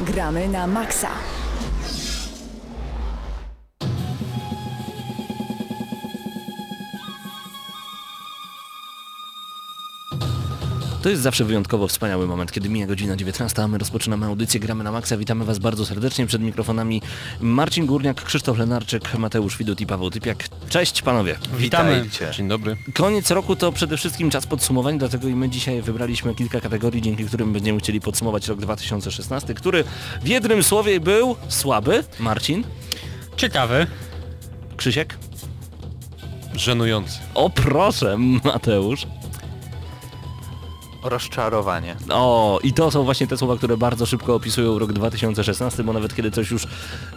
Gramy na maksa. To jest zawsze wyjątkowo wspaniały moment, kiedy mija godzina 19, a my rozpoczynamy audycję Gramy na Maxa. Witamy Was bardzo serdecznie przed mikrofonami Marcin Górniak, Krzysztof Lenarczyk, Mateusz Widut i Paweł Typiak. Cześć panowie. Witamy. Witajcie. Dzień dobry. Koniec roku to przede wszystkim czas podsumowań, dlatego i my dzisiaj wybraliśmy kilka kategorii, dzięki którym będziemy chcieli podsumować rok 2016, który w jednym słowie był słaby. Marcin, Ciekawy. Krzysiek. Żenujący. O proszę, Mateusz. Rozczarowanie. O, i to są właśnie te słowa, które bardzo szybko opisują rok 2016, bo nawet kiedy coś już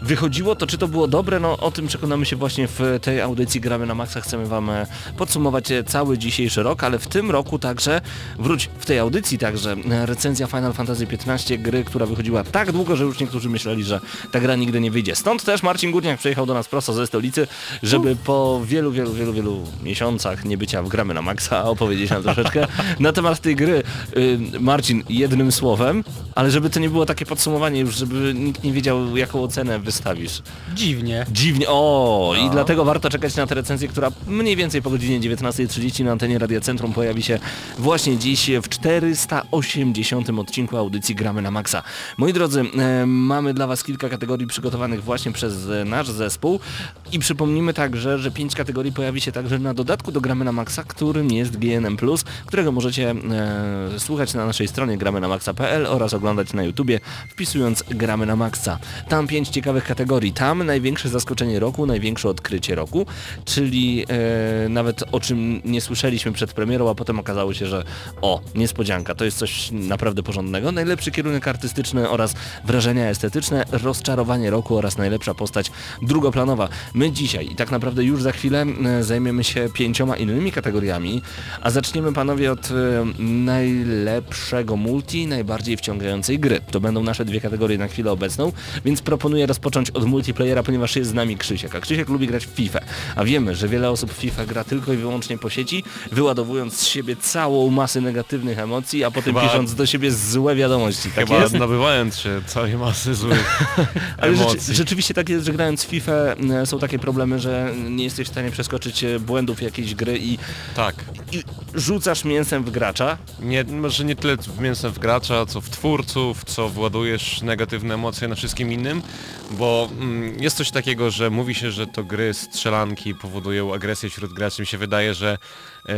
wychodziło, to czy to było dobre, no o tym przekonamy się właśnie w tej audycji Gramy na Maxa. Chcemy Wam e, podsumować e, cały dzisiejszy rok, ale w tym roku także, wróć, w tej audycji także e, recenzja Final Fantasy XV, gry, która wychodziła tak długo, że już niektórzy myśleli, że ta gra nigdy nie wyjdzie. Stąd też Marcin Górniak przyjechał do nas prosto ze stolicy, żeby po wielu, wielu, wielu, wielu miesiącach niebycia w Gramy na Maxa opowiedzieć nam troszeczkę na temat tej gry. Y, Marcin, jednym słowem, ale żeby to nie było takie podsumowanie już, żeby nikt nie wiedział jaką ocenę wystawisz. Dziwnie. Dziwnie, o i No. dlatego warto czekać na tę recenzję, która mniej więcej po godzinie 19.30 na antenie Radia Centrum pojawi się właśnie dziś w 480 odcinku audycji Gramy na Maxa. Moi drodzy, e, mamy dla Was kilka kategorii przygotowanych właśnie przez e, nasz zespół i przypomnimy także, że pięć kategorii pojawi się także na dodatku do Gramy na Maxa, którym jest GNM+, którego możecie e, słuchać na naszej stronie gramy na maxa.pl oraz oglądać na YouTubie wpisując Gramy na Maxa. Tam pięć ciekawych kategorii. Tam największe zaskoczenie roku, największe odkrycie roku, czyli e, nawet o czym nie słyszeliśmy przed premierą, a potem okazało się, że o, niespodzianka, to jest coś naprawdę porządnego. Najlepszy kierunek artystyczny oraz wrażenia estetyczne, rozczarowanie roku oraz najlepsza postać drugoplanowa. My dzisiaj i tak naprawdę już za chwilę e, zajmiemy się pięcioma innymi kategoriami, a zaczniemy panowie od e, najlepszego multi, najbardziej wciągającej gry. To będą nasze dwie kategorie na chwilę obecną, więc proponuję rozpocząć od multiplayera, ponieważ jest z nami Krzysiek, a Krzysiek lubi grać w FIFA, a wiemy, że wiele osób w FIFA gra tylko i wyłącznie po sieci, wyładowując z siebie całą masę negatywnych emocji, a potem Chyba- pisząc do siebie złe wiadomości. Tak Chyba jest? nabywając się całej masy złych Ale rzeczy, rzeczywiście tak jest, że grając w FIFA e, są takie problemy, że nie jesteś w stanie przeskoczyć e, błędów jakiejś gry i, Tak. i rzucasz mięsem w gracza. Nie, może nie tyle w mięsem w gracza, co w twórców, co władujesz negatywne emocje na wszystkim innym, bo mm, jest coś takiego, że mówi się, że to gry strzelanki powodują agresję wśród graczy. Mi się wydaje, że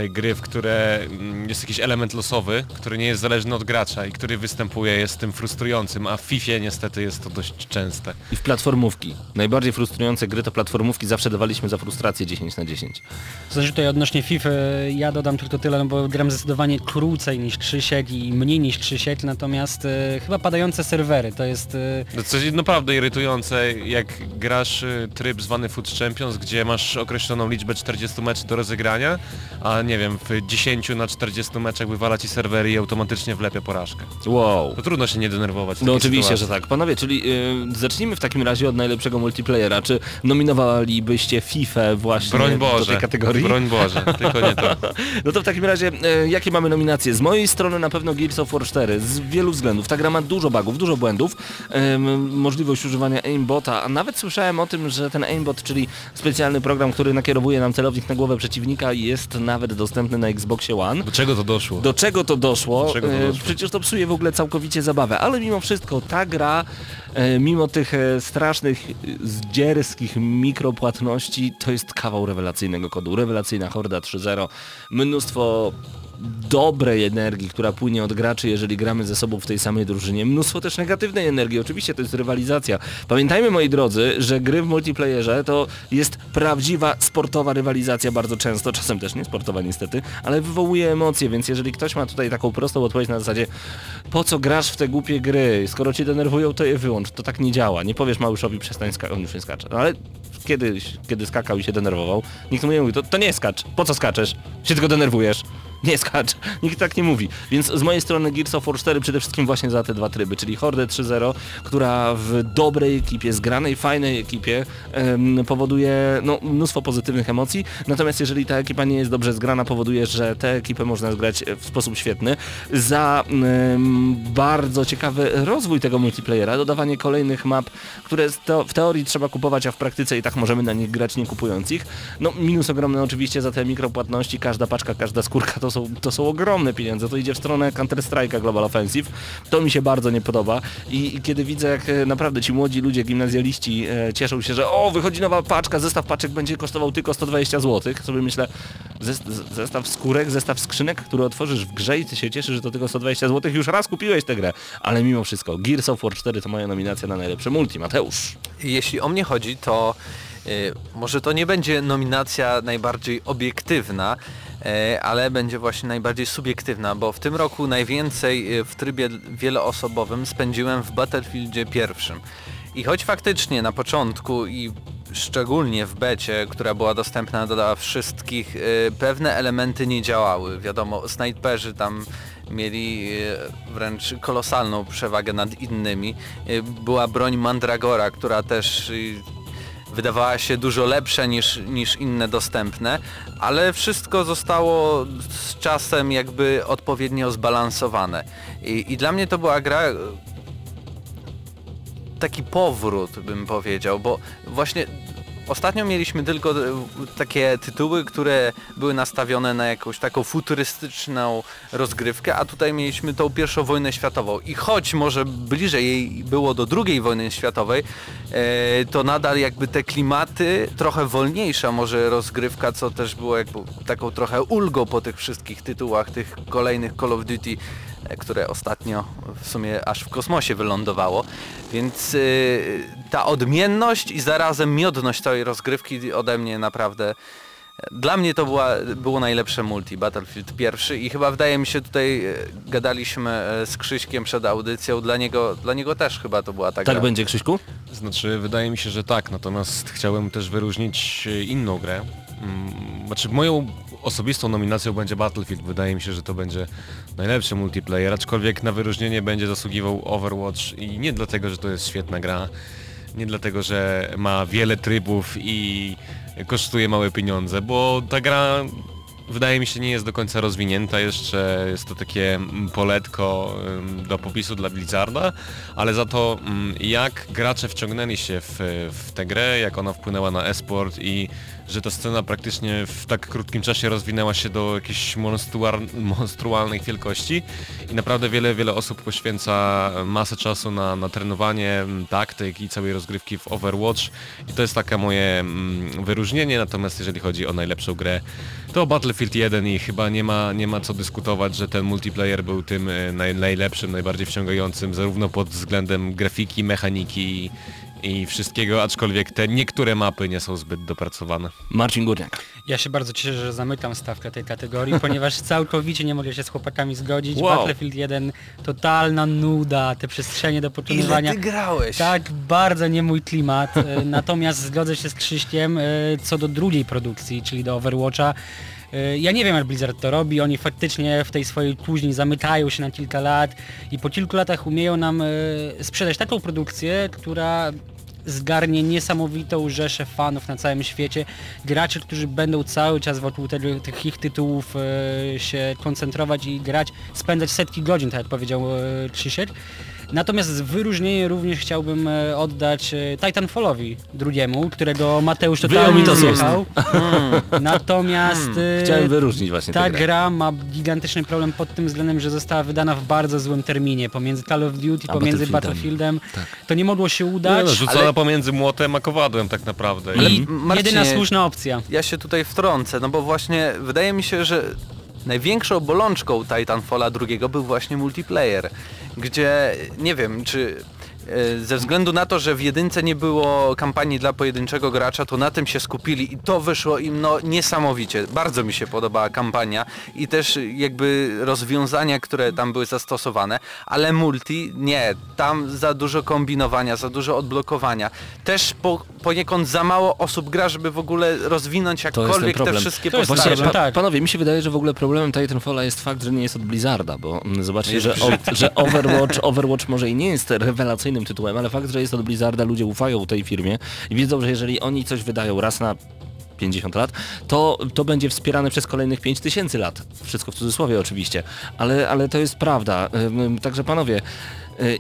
gry, w które mm, jest jakiś element losowy, który nie jest zależny od gracza i który występuje jest tym frustrującym, a w FIFA niestety jest to dość częste. I w platformówki. Najbardziej frustrujące gry to platformówki, zawsze dawaliśmy za frustrację 10 na 10. Znaczy tutaj odnośnie FIFA ja dodam tylko tyle, no bo gram zdecydowanie krócej niż Krzysiek i mniej niż Krzysiek, natomiast e, chyba padające serwery to jest... E, No Coś naprawdę irytujące, jak grasz y, tryb zwany Food Champions, gdzie masz określoną liczbę 40 meczy do rozegrania, a nie wiem, w 10 na 40 meczach wywala ci serwery i automatycznie wlepia porażkę. Wow. To trudno się nie denerwować. No oczywiście, sytuacji. że tak. Panowie, czyli y, zacznijmy w takim razie od najlepszego multiplayera. Czy nominowalibyście FIFA właśnie Broń do Boże, tej kategorii? broń Boże, tylko nie to. No to w takim razie, e, jakie mamy nominacje? Z mojej strony na pewno Gears of War 4, z wielu względów. Ta gra ma dużo bugów, dużo błędów, em, możliwość używania aimbota, a nawet słyszałem o tym, że ten aimbot, czyli specjalny program, który nakierowuje nam celownik na głowę przeciwnika, jest nawet dostępny na Xboxie One. Do czego to doszło? Do czego to doszło? Do czego to E, doszło? Przecież to psuje w ogóle całkowicie zabawę, ale mimo wszystko ta gra, e, mimo tych e, strasznych, zdzierskich mikropłatności, to jest kawał rewelacyjnego kodu. Rewelacyjna Horda 3.0, mnóstwo dobrej energii, która płynie od graczy, jeżeli gramy ze sobą w tej samej drużynie. Mnóstwo też negatywnej energii, oczywiście to jest rywalizacja. Pamiętajmy moi drodzy, że gry w multiplayerze to jest prawdziwa sportowa rywalizacja bardzo często, czasem też nie sportowa niestety, ale wywołuje emocje, więc jeżeli ktoś ma tutaj taką prostą odpowiedź na zasadzie po co grasz w te głupie gry, skoro cię denerwują to je wyłącz, to tak nie działa. Nie powiesz Małyszowi przestań skakać, on już nie skacze. No ale kiedyś, kiedy skakał i się denerwował, nikt mu nie mówił, to, to nie skacz, po co skaczesz? Się tylko denerwujesz. Nie skacz, nikt tak nie mówi. Więc z mojej strony Gears of War 4 przede wszystkim właśnie za te dwa tryby, czyli Horde 3.0, która w dobrej ekipie, zgranej, fajnej ekipie powoduje no, mnóstwo pozytywnych emocji, natomiast jeżeli ta ekipa nie jest dobrze zgrana, powoduje, że tę ekipę można zgrać w sposób świetny. Za bardzo ciekawy rozwój tego multiplayera, dodawanie kolejnych map, które w teorii trzeba kupować, a w praktyce i tak możemy na nich grać nie kupując ich. No minus ogromny oczywiście za te mikropłatności, każda paczka, każda skórka to są, to są ogromne pieniądze, to idzie w stronę Counter-Strike'a Global Offensive. To mi się bardzo nie podoba. I, i kiedy widzę jak e, naprawdę ci młodzi ludzie, gimnazjaliści e, cieszą się, że o wychodzi nowa paczka, zestaw paczek będzie kosztował tylko 120 zł, sobie myślę, zestaw skórek, zestaw skrzynek, który otworzysz w grze i ty się cieszysz, że to tylko 120 zł, już raz kupiłeś tę grę, ale mimo wszystko Gears of War 4 to moja nominacja na najlepsze multi, Mateusz. Jeśli o mnie chodzi, to y, może to nie będzie nominacja najbardziej obiektywna, ale będzie właśnie najbardziej subiektywna, bo w tym roku najwięcej y, w trybie wieloosobowym spędziłem w Battlefieldzie pierwszym. I choć faktycznie na początku i szczególnie w becie, która była dostępna dla wszystkich, y, pewne elementy nie działały. Wiadomo, snajperzy tam mieli wręcz kolosalną przewagę nad innymi. Była broń Mandragora, która też wydawała się dużo lepsza niż, niż inne dostępne, ale wszystko zostało z czasem jakby odpowiednio zbalansowane. I, i dla mnie to była gra y, taki powrót, bym powiedział, bo właśnie ostatnio mieliśmy tylko e, takie tytuły, które były nastawione na jakąś taką futurystyczną rozgrywkę, a tutaj mieliśmy tą pierwszą wojnę światową. I choć może bliżej jej było do drugiej wojny światowej, e, to nadal jakby te klimaty, trochę wolniejsza może rozgrywka, co też było jakby taką trochę ulgą po tych wszystkich tytułach, tych kolejnych Call of Duty, które ostatnio w sumie aż w kosmosie wylądowało. Więc y, ta odmienność i zarazem miodność całej rozgrywki ode mnie naprawdę dla mnie to była, było najlepsze multi, Battlefield pierwszy i chyba wydaje mi się tutaj, e, gadaliśmy e, z Krzyśkiem przed audycją, dla niego, dla niego też chyba to była ta Tak będzie Krzyśku? Znaczy, wydaje mi się, że tak, natomiast chciałem też wyróżnić e, inną grę. Mm, Znaczy, moją osobistą nominacją będzie Battlefield. Wydaje mi się, że to będzie najlepszy multiplayer, aczkolwiek na wyróżnienie będzie zasługiwał Overwatch i nie dlatego, że to jest świetna gra, nie dlatego, że ma wiele trybów i kosztuje małe pieniądze, bo ta gra wydaje mi się nie jest do końca rozwinięta. Jeszcze, jest to takie mm, poletko do popisu dla Blizzarda, ale za to mm, jak gracze wciągnęli się w, w tę grę, jak ona wpłynęła na esport i że ta scena praktycznie w tak krótkim czasie rozwinęła się do jakiejś monstruar- monstrualnych wielkości. I naprawdę wiele, wiele osób poświęca masę czasu na, na trenowanie mm, taktyk i całej rozgrywki w Overwatch. I to jest takie moje wyróżnienie, natomiast jeżeli chodzi o najlepszą grę, to Battlefield 1 i chyba nie ma, nie ma co dyskutować, że ten multiplayer był tym e, naj, najlepszym, najbardziej wciągającym, zarówno pod względem grafiki, mechaniki i wszystkiego, aczkolwiek te niektóre mapy nie są zbyt dopracowane. Marcin Górniak. Ja się bardzo cieszę, że zamykam stawkę tej kategorii, ponieważ całkowicie nie mogę się z chłopakami zgodzić. Wow. Battlefield 1 totalna nuda, te przestrzenie do Ile pokonywania. ty grałeś? Tak, bardzo nie mój klimat. E, Natomiast zgodzę się z Krzyśkiem e, co do drugiej produkcji, czyli do Overwatcha. E, Ja nie wiem jak Blizzard to robi, oni faktycznie w tej swojej kuźni zamykają się na kilka lat i po kilku latach umieją nam e, sprzedać taką produkcję, która zgarnie niesamowitą rzeszę fanów na całym świecie, graczy, którzy będą cały czas wokół tego, tych ich tytułów e, się koncentrować i grać, spędzać setki godzin, tak jak powiedział e, Krzysiek. Natomiast wyróżnienie również chciałbym e, oddać e, Titanfallowi drugiemu, którego Mateusz Wyjął totalnie mi to zjechał. Natomiast e, Chciałem wyróżnić właśnie ta grę. gra ma gigantyczny problem pod tym względem, że została wydana w bardzo złym terminie, pomiędzy Call of Duty, A pomiędzy Battlefieldem. Battlefieldem. To nie mogło się udać. No, rzucona ale- pomiędzy młotem a kowadłem tak naprawdę. Ale I Marcinie, Jedyna słuszna opcja. ja się tutaj wtrącę, no bo właśnie wydaje mi się, że największą bolączką Titanfalla drugiego był właśnie multiplayer, gdzie nie wiem, czy e, ze względu na to, że w jedynce nie było kampanii dla pojedynczego gracza, to na tym się skupili i to wyszło im no niesamowicie. Bardzo mi się podobała kampania i też jakby rozwiązania, które tam były zastosowane, ale multi nie, tam za dużo kombinowania, za dużo odblokowania. Też po poniekąd za mało osób gra, żeby w ogóle rozwinąć jakkolwiek te wszystkie To jest postacie. Właśnie, pa, tak. panowie, mi się wydaje, że w ogóle problemem Titanfalla jest fakt, że nie jest od Blizzarda, bo mm, zobaczcie, że, o, że Overwatch, Overwatch może i nie jest rewelacyjnym tytułem, ale fakt, że jest od Blizzarda, ludzie ufają tej firmie i wiedzą, że jeżeli oni coś wydają raz na 50 lat, to, to będzie wspierane przez kolejnych 5000 lat. Wszystko w cudzysłowie oczywiście, ale, ale to jest prawda. Także panowie, y,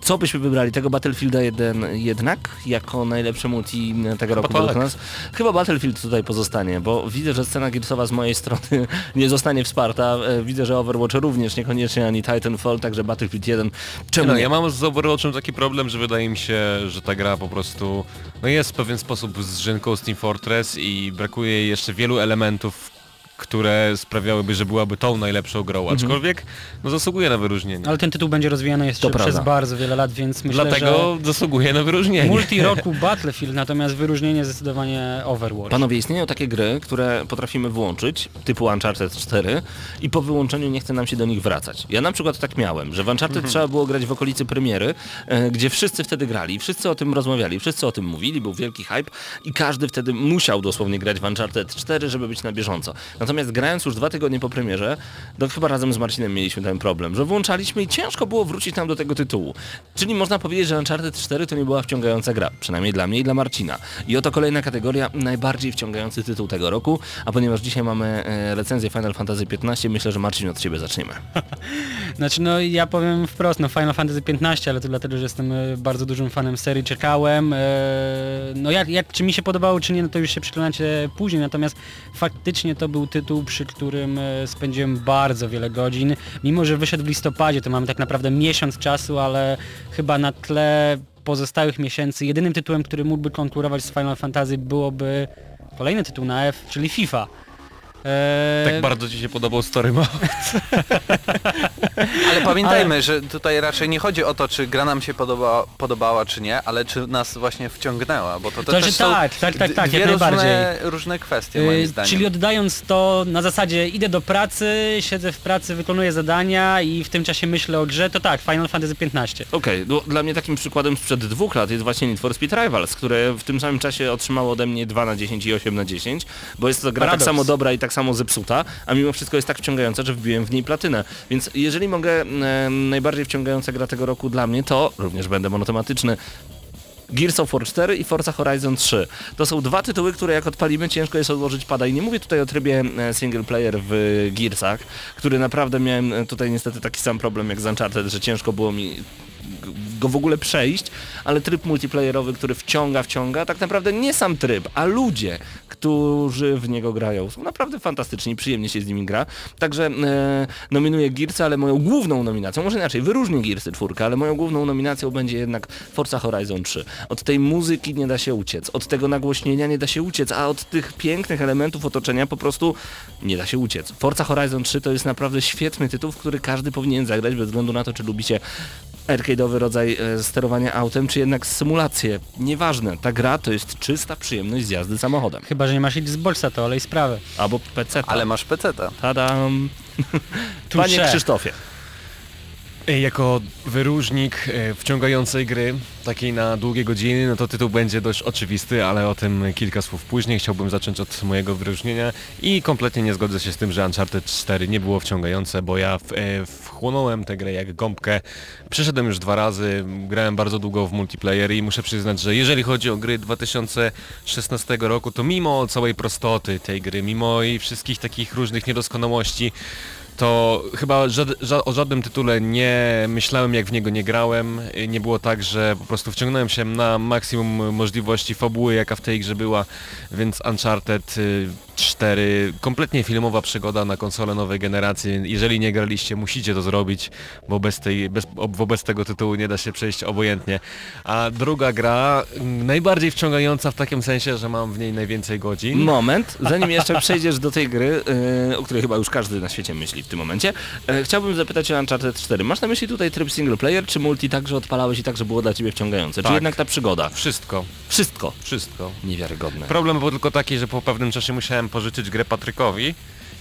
co byśmy wybrali? Tego Battlefielda 1 jednak jako najlepsze multi tego roku tak. według nas? Chyba Battlefield tutaj pozostanie, bo widzę, że scena Gearsowa z mojej strony nie zostanie wsparta. E, Widzę, że Overwatch również niekoniecznie ani Titanfall, także Battlefield 1. Czemu No, nie? ja mam z Overwatchem taki problem, że wydaje mi się, że ta gra po prostu no jest w pewien sposób z Team Fortress i brakuje jeszcze wielu elementów, które sprawiałyby, że byłaby tą najlepszą grą, Mhm. aczkolwiek no, zasługuje na wyróżnienie. Ale ten tytuł będzie rozwijany jeszcze przez prawda. bardzo wiele lat, więc myślę, Dlatego zasługuje na że wyróżnienie. multi roku Battlefield, natomiast wyróżnienie zdecydowanie Overwatch. Panowie, istnieją takie gry, które potrafimy włączyć, typu Uncharted 4 i po wyłączeniu nie chce nam się do nich wracać. Ja na przykład tak miałem, że w Uncharted trzeba było grać w okolicy premiery, e, gdzie wszyscy wtedy grali, wszyscy o tym rozmawiali, wszyscy o tym mówili, był wielki hype i każdy wtedy musiał dosłownie grać w Uncharted 4, żeby być na bieżąco. Natomiast grając już dwa tygodnie po premierze, to chyba razem z Marcinem mieliśmy ten problem, że włączaliśmy i ciężko było wrócić nam do tego tytułu. Czyli można powiedzieć, że Uncharted 4 to nie była wciągająca gra, przynajmniej dla mnie i dla Marcina. I oto kolejna kategoria, najbardziej wciągający tytuł tego roku, a ponieważ dzisiaj mamy e, recenzję Final Fantasy XV, myślę, że Marcin od Ciebie zaczniemy. Znaczy no ja powiem wprost, no Final Fantasy XV, ale to dlatego, że jestem e, bardzo dużym fanem serii, czekałem. e, No jak, jak czy mi się podobało, czy nie, no to już się przekonacie później, natomiast faktycznie to był tytuł, przy którym e, spędziłem bardzo wiele godzin. Mimo, że wyszedł w listopadzie, to mamy tak naprawdę miesiąc czasu, ale chyba na tle pozostałych miesięcy jedynym tytułem, który mógłby konkurować z Final Fantasy byłoby kolejny tytuł na F, czyli FIFA. E, Tak bardzo Ci się podobał Story Mode. Ale pamiętajmy, że tutaj raczej nie chodzi o to, czy gra nam się podoba, podobała, czy nie, ale czy nas właśnie wciągnęła, bo to, to To, też są tak, tak, tak, tak, dwie jak różne, najbardziej. różne kwestie moim Yy, zdaniem. Czyli oddając to na zasadzie idę do pracy, siedzę w pracy, wykonuję zadania i w tym czasie myślę o grze, to tak, Final Fantasy XV. Okej, no, dla mnie takim przykładem sprzed dwóch lat jest właśnie Need for Speed Rivals, które w tym samym czasie otrzymało ode mnie 2 na 10 i 8 na 10, bo jest to gra Paradoks. tak samo dobra i tak samo zepsuta, a mimo wszystko jest tak wciągająca, że wbiłem w niej platynę. Więc jeżeli mogę, e, najbardziej wciągająca gra tego roku dla mnie, to również będę monotematyczny. Gears of War 4 i Forza Horizon 3. To są dwa tytuły, które jak odpalimy ciężko jest odłożyć pada i nie mówię tutaj o trybie single player w Gearsach, który naprawdę miałem e, tutaj niestety taki sam problem jak z Uncharted, że ciężko było mi go w ogóle przejść, ale tryb multiplayerowy, który wciąga, wciąga, tak naprawdę nie sam tryb, a ludzie, którzy w niego grają. Są naprawdę fantastyczni, przyjemnie się z nimi gra. Także e, nominuję Gearsy, ale moją główną nominacją, może inaczej, wyróżnię Gearsy czwórkę, ale moją główną nominacją będzie jednak Forza Horizon 3. Od tej muzyki nie da się uciec, od tego nagłośnienia nie da się uciec, a od tych pięknych elementów otoczenia po prostu nie da się uciec. Forza Horizon 3 to jest naprawdę świetny tytuł, w który każdy powinien zagrać bez względu na to, czy lubicie arcade'owy rodzaj e, sterowania autem, czy jednak symulację. Nieważne, ta gra to jest czysta przyjemność z jazdy samochodem. Chyba, że nie masz Xboxa, to olej sprawę. Albo PC. Ale masz peceta. Tadam. Touché. Panie Krzysztofie. Jako wyróżnik e, wciągającej gry, takiej na długie godziny, no to tytuł będzie dość oczywisty, ale o tym kilka słów później. Chciałbym zacząć od mojego wyróżnienia i kompletnie nie zgodzę się z tym, że Uncharted 4 nie było wciągające, bo ja w, e, wchłonąłem tę grę jak gąbkę. Przeszedłem już dwa razy, grałem bardzo długo w multiplayer i muszę przyznać, że jeżeli chodzi o gry 2016 roku, to mimo całej prostoty tej gry, mimo i wszystkich takich różnych niedoskonałości, to chyba o żadnym tytule nie myślałem, jak w niego nie grałem. Nie było tak, że po prostu wciągnąłem się na maksimum możliwości fabuły, jaka w tej grze była, więc Uncharted y, 4, kompletnie filmowa przygoda na konsolę nowej generacji. Jeżeli nie graliście, musicie to zrobić, bo bez, tej, bez, wobec tego tytułu nie da się przejść obojętnie. A druga gra, mm, najbardziej wciągająca w takim sensie, że mam w niej najwięcej godzin. Moment, zanim jeszcze przejdziesz do tej gry, yy, o której chyba już każdy na świecie myśli w tym momencie, yy, chciałbym zapytać o Uncharted 4. Masz na myśli tutaj tryb single player, czy multi także odpalałeś i także było dla ciebie wciągające? Czy Tak. jednak ta przygoda? Wszystko, Wszystko. wszystko. Niewiarygodne. Problem był tylko taki, że po pewnym czasie musiałem pożyczyć grę Patrykowi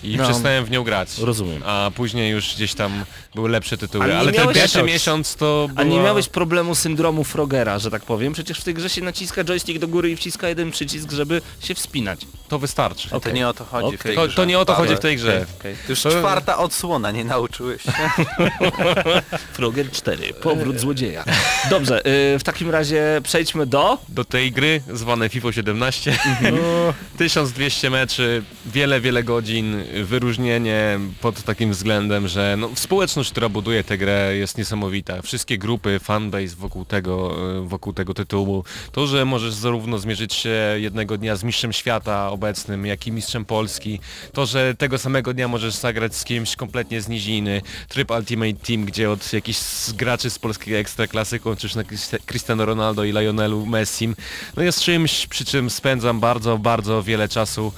i No. przestałem w nią grać. Rozumiem. A później już gdzieś tam były lepsze tytuły. Ale ten pierwszy miesiąc to A nie była- miałeś problemu syndromu Frogera, że tak powiem? Przecież w tej grze się naciska joystick do góry i wciska jeden przycisk, żeby się wspinać. To wystarczy. To nie o to chodzi w Okej. tej To, grze. to nie o to Paweł. chodzi w tej grze. Okej. Już To- czwarta odsłona, nie nauczyłeś się. Frogger 4, powrót złodzieja. Dobrze, y, w takim razie przejdźmy do... do tej gry zwanej FIFA 17. Mhm. 1200 meczy, wiele, wiele godzin, wyróżnienie pod takim względem, że no, społeczność, która buduje tę grę jest niesamowita. Wszystkie grupy, fanbase wokół tego, e, wokół tego tytułu. To, że możesz zarówno zmierzyć się jednego dnia z mistrzem świata obecnym, jak i mistrzem Polski. To, że tego samego dnia możesz zagrać z kimś kompletnie z niziny. Tryb Ultimate Team, gdzie od jakichś graczy z polskiej ekstraklasy kończysz na Cristiano Ronaldo i Lionelu Messim. No jest czymś, przy czym spędzam bardzo, bardzo wiele czasu.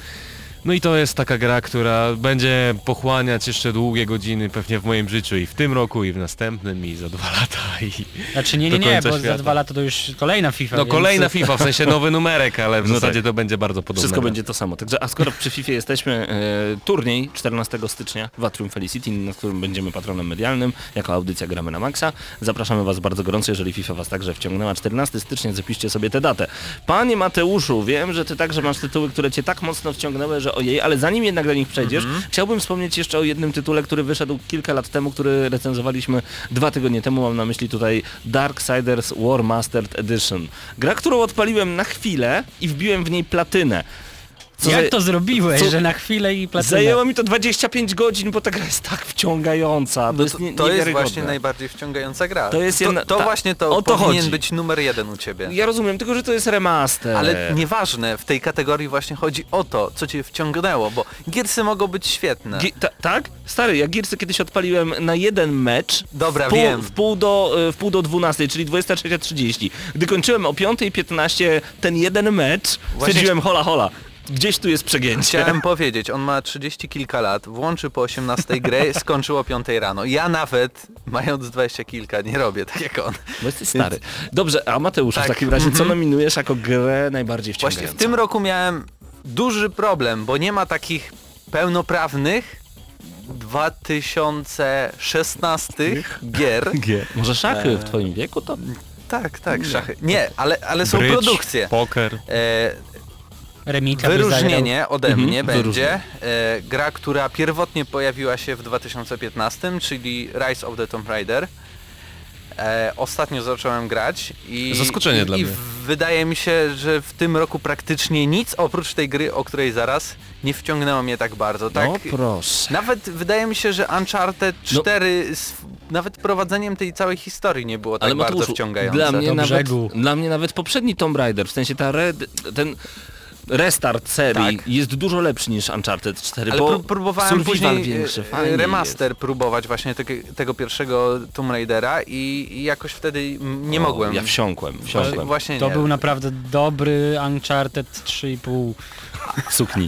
No i to jest taka gra, która będzie pochłaniać jeszcze długie godziny pewnie w moim życiu i w tym roku, i w następnym, i za dwa lata. I... Znaczy nie, nie, nie, bo za świata. dwa lata to już kolejna FIFA. No więc- kolejna FIFA, w sensie nowy numerek, ale w No zasadzie tak. to będzie bardzo podobne. Wszystko będzie to samo. Także, a skoro przy FIFA jesteśmy, e, turniej 14 stycznia w Atrium Felicity, na którym będziemy patronem medialnym, jako audycja Gramy na Maxa. Zapraszamy Was bardzo gorąco, jeżeli FIFA Was także wciągnęła. 14 stycznia, zapiszcie sobie tę datę. Panie Mateuszu, wiem, że Ty także masz tytuły, które Cię tak mocno wciągnęły, że ojej, ale zanim jednak do nich przejdziesz, chciałbym wspomnieć jeszcze o jednym tytule, który wyszedł kilka lat temu, który recenzowaliśmy dwa tygodnie temu. Mam na myśli tutaj Darksiders War Mastered Edition. Gra, którą odpaliłem na chwilę i wbiłem w niej platynę. Co Jak za- to zrobiłeś, co- że na chwilę i platynę? Zajęło mi to 25 godzin, bo ta gra jest tak wciągająca. To No jest, to, nie, to jest właśnie najbardziej wciągająca gra. To jest jedna- to, to ta- właśnie to, o to powinien chodzi. być numer jeden u ciebie. Ja rozumiem, tylko że to jest remaster. Ale nieważne, w tej kategorii właśnie chodzi o to, co cię wciągnęło, bo giersy mogą być świetne. Gi- ta, tak? Stary, ja Gearsy kiedyś odpaliłem na jeden mecz Dobra, w pół, wiem. w pół do, y, w pół do 12, czyli 23.30. Gdy kończyłem o 5.15 ten jeden mecz, stwierdziłem hola hola. Gdzieś tu jest przegięcie. Chciałem powiedzieć, on ma 30 kilka lat, włączy po 18 grę, skończył o 5 rano. Ja nawet, mając 20 kilka, nie robię tak jak on. Bo jesteś stary. Dobrze, a Mateusz, Tak. w takim razie co Mhm. nominujesz jako grę najbardziej Właśnie wciągającą? w tym roku miałem duży problem, bo nie ma takich pełnoprawnych 2016 gier. G. Może szachy w twoim wieku to... Tak, tak, szachy. Nie, ale, ale są Bridge, produkcje. Poker. E, Remika. Wyróżnienie ode Mhm, mnie wyróżnienie. będzie e, gra, która pierwotnie pojawiła się w 2015, czyli Rise of the Tomb Raider. E, ostatnio zacząłem grać i, Zaskoczenie i, dla i mnie. wydaje mi się, że w tym roku praktycznie nic oprócz tej gry, o której zaraz, nie wciągnęło mnie tak bardzo. Tak? No proszę. Nawet wydaje mi się, że Uncharted No. 4 z, nawet prowadzeniem tej całej historii nie było tak Ale bardzo Mateuszu, wciągające. dla mnie, Do nawet, brzegu. dla mnie nawet poprzedni Tomb Raider, w sensie ta red, ten restart serii Tak. jest dużo lepszy niż Uncharted 4, Ale bo pró- próbowałem później większy, e, remaster próbować właśnie tego, tego pierwszego Tomb Raidera i, i jakoś wtedy nie jest. mogłem. O, ja wsiąkłem, wsiąkłem. Właśnie To nie. był naprawdę dobry Uncharted 3,5 Sukni.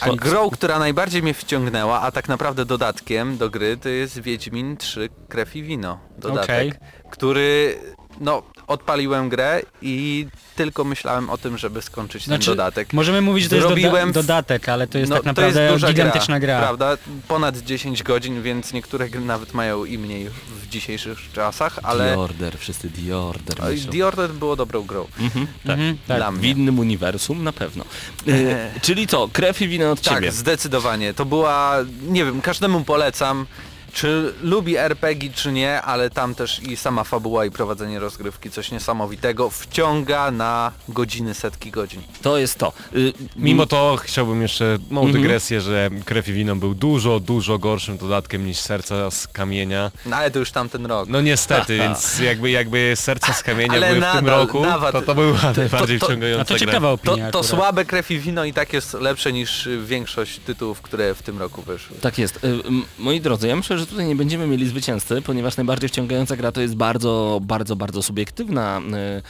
A grą, która najbardziej mnie wciągnęła, a tak naprawdę dodatkiem do gry, to jest Wiedźmin 3 Krew i Wino. Dodatek, Okej. który no odpaliłem grę i tylko myślałem o tym, żeby skończyć Znaczy, ten dodatek. Możemy mówić, że to jest Zrobiłem doda- w- dodatek, ale to jest No, tak naprawdę to jest duża gigantyczna gra. Prawda? Ponad 10 godzin, więc niektóre gry nawet mają i mniej w dzisiejszych czasach, ale The Order, wszyscy The Order. Myślą. The Order było dobrą grą. Mhm, tak. Mhm, tak. Dla W mnie. innym uniwersum na pewno. E, Eee. czyli co, krew i wino od Tak, ciebie. zdecydowanie. To była, nie wiem, każdemu polecam. Czy lubi RPG, czy nie, ale tam też i sama fabuła i prowadzenie rozgrywki coś niesamowitego wciąga na godziny, setki godzin. To jest to. Y, Mimo to chciałbym jeszcze małą Mhm. dygresję, że Krew i Wino był dużo, dużo gorszym dodatkiem niż Serca z Kamienia. No ale to już tamten rok. No niestety, więc jakby, jakby Serca z Kamienia Ale były w tym nadal, roku, nawet- to to była najbardziej to- A wciągająca to gra. ciekawa To, opinia to akurat. słabe krew i wino i tak jest lepsze niż większość tytułów, które w tym roku wyszły. Tak jest. Y, Moi drodzy, ja myślę, że tutaj nie będziemy mieli zwycięzcy, ponieważ najbardziej wciągająca gra to jest bardzo, bardzo, bardzo subiektywna y,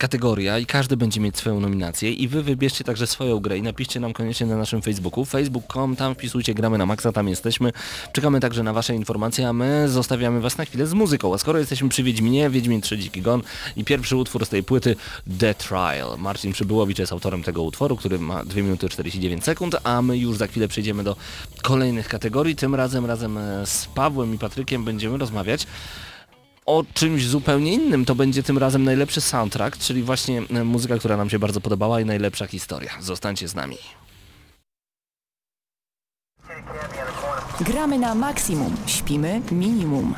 kategoria i każdy będzie mieć swoją nominację i wy wybierzcie także swoją grę i napiszcie nam koniecznie na naszym Facebooku, facebook.com, tam wpisujcie gramy na maksa, tam jesteśmy. Czekamy także na wasze informacje, a my zostawiamy was na chwilę z muzyką. A skoro jesteśmy przy Wiedźminie, Wiedźmin 3 Dziki Gon i pierwszy utwór z tej płyty The Trial. Marcin Przybyłowicz jest autorem tego utworu, który ma 2 minuty 49 sekund, a my już za chwilę przejdziemy do kolejnych kategorii. Tym razem razem e, z Pawłem i Patrykiem będziemy rozmawiać o czymś zupełnie innym. To będzie tym razem najlepszy soundtrack, czyli właśnie e, muzyka, która nam się bardzo podobała i najlepsza historia. Zostańcie z nami. Gramy na maksimum, śpimy minimum.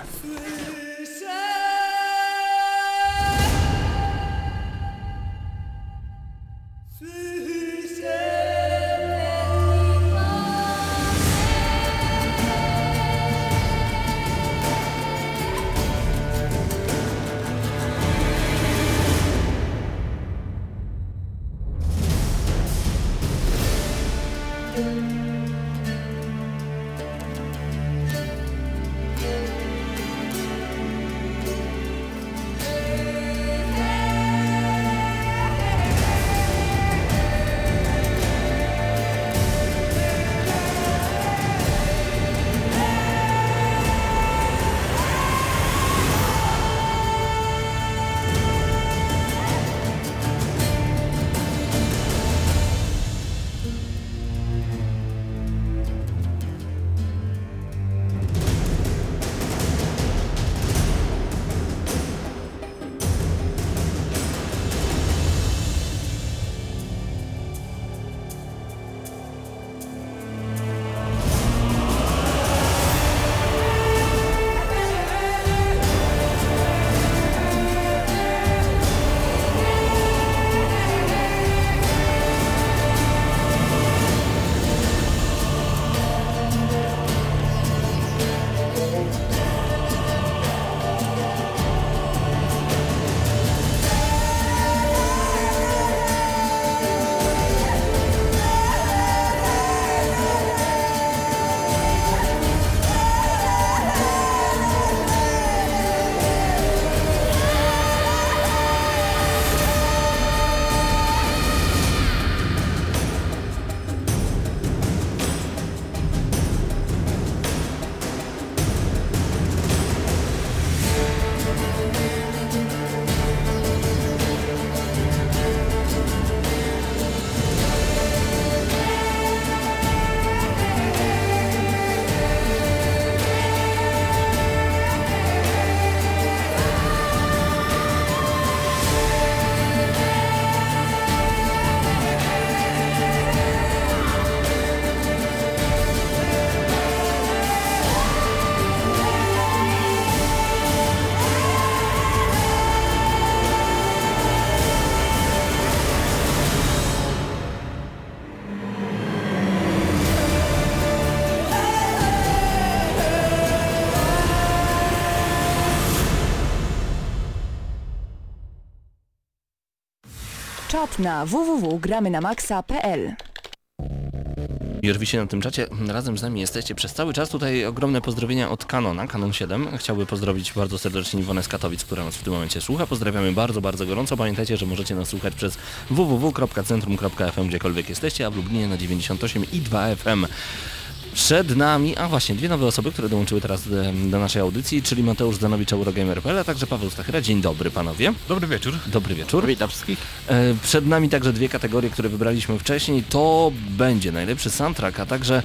Czat na www.gramynamaxa.pl Już wisi na tym czacie, razem z nami jesteście przez cały czas. Tutaj ogromne pozdrowienia od Canona, Canon 7. Chciałby pozdrowić bardzo serdecznie Iwonę z Katowic, która nas w tym momencie słucha. Pozdrawiamy bardzo, bardzo gorąco. Pamiętajcie, że możecie nas słuchać przez www.centrum.fm, gdziekolwiek jesteście, a w Lublinie na 98 i 2 FM. Przed nami, a właśnie, dwie nowe osoby, które dołączyły teraz do, do naszej audycji, czyli Mateusz Zanowicz, Eurogamer.pl, a także Paweł Stachyra. Dzień dobry panowie. Dobry wieczór. Dobry wieczór. Witam wszystkich. E, Przed nami także dwie kategorie, które wybraliśmy wcześniej. To będzie najlepszy soundtrack, a także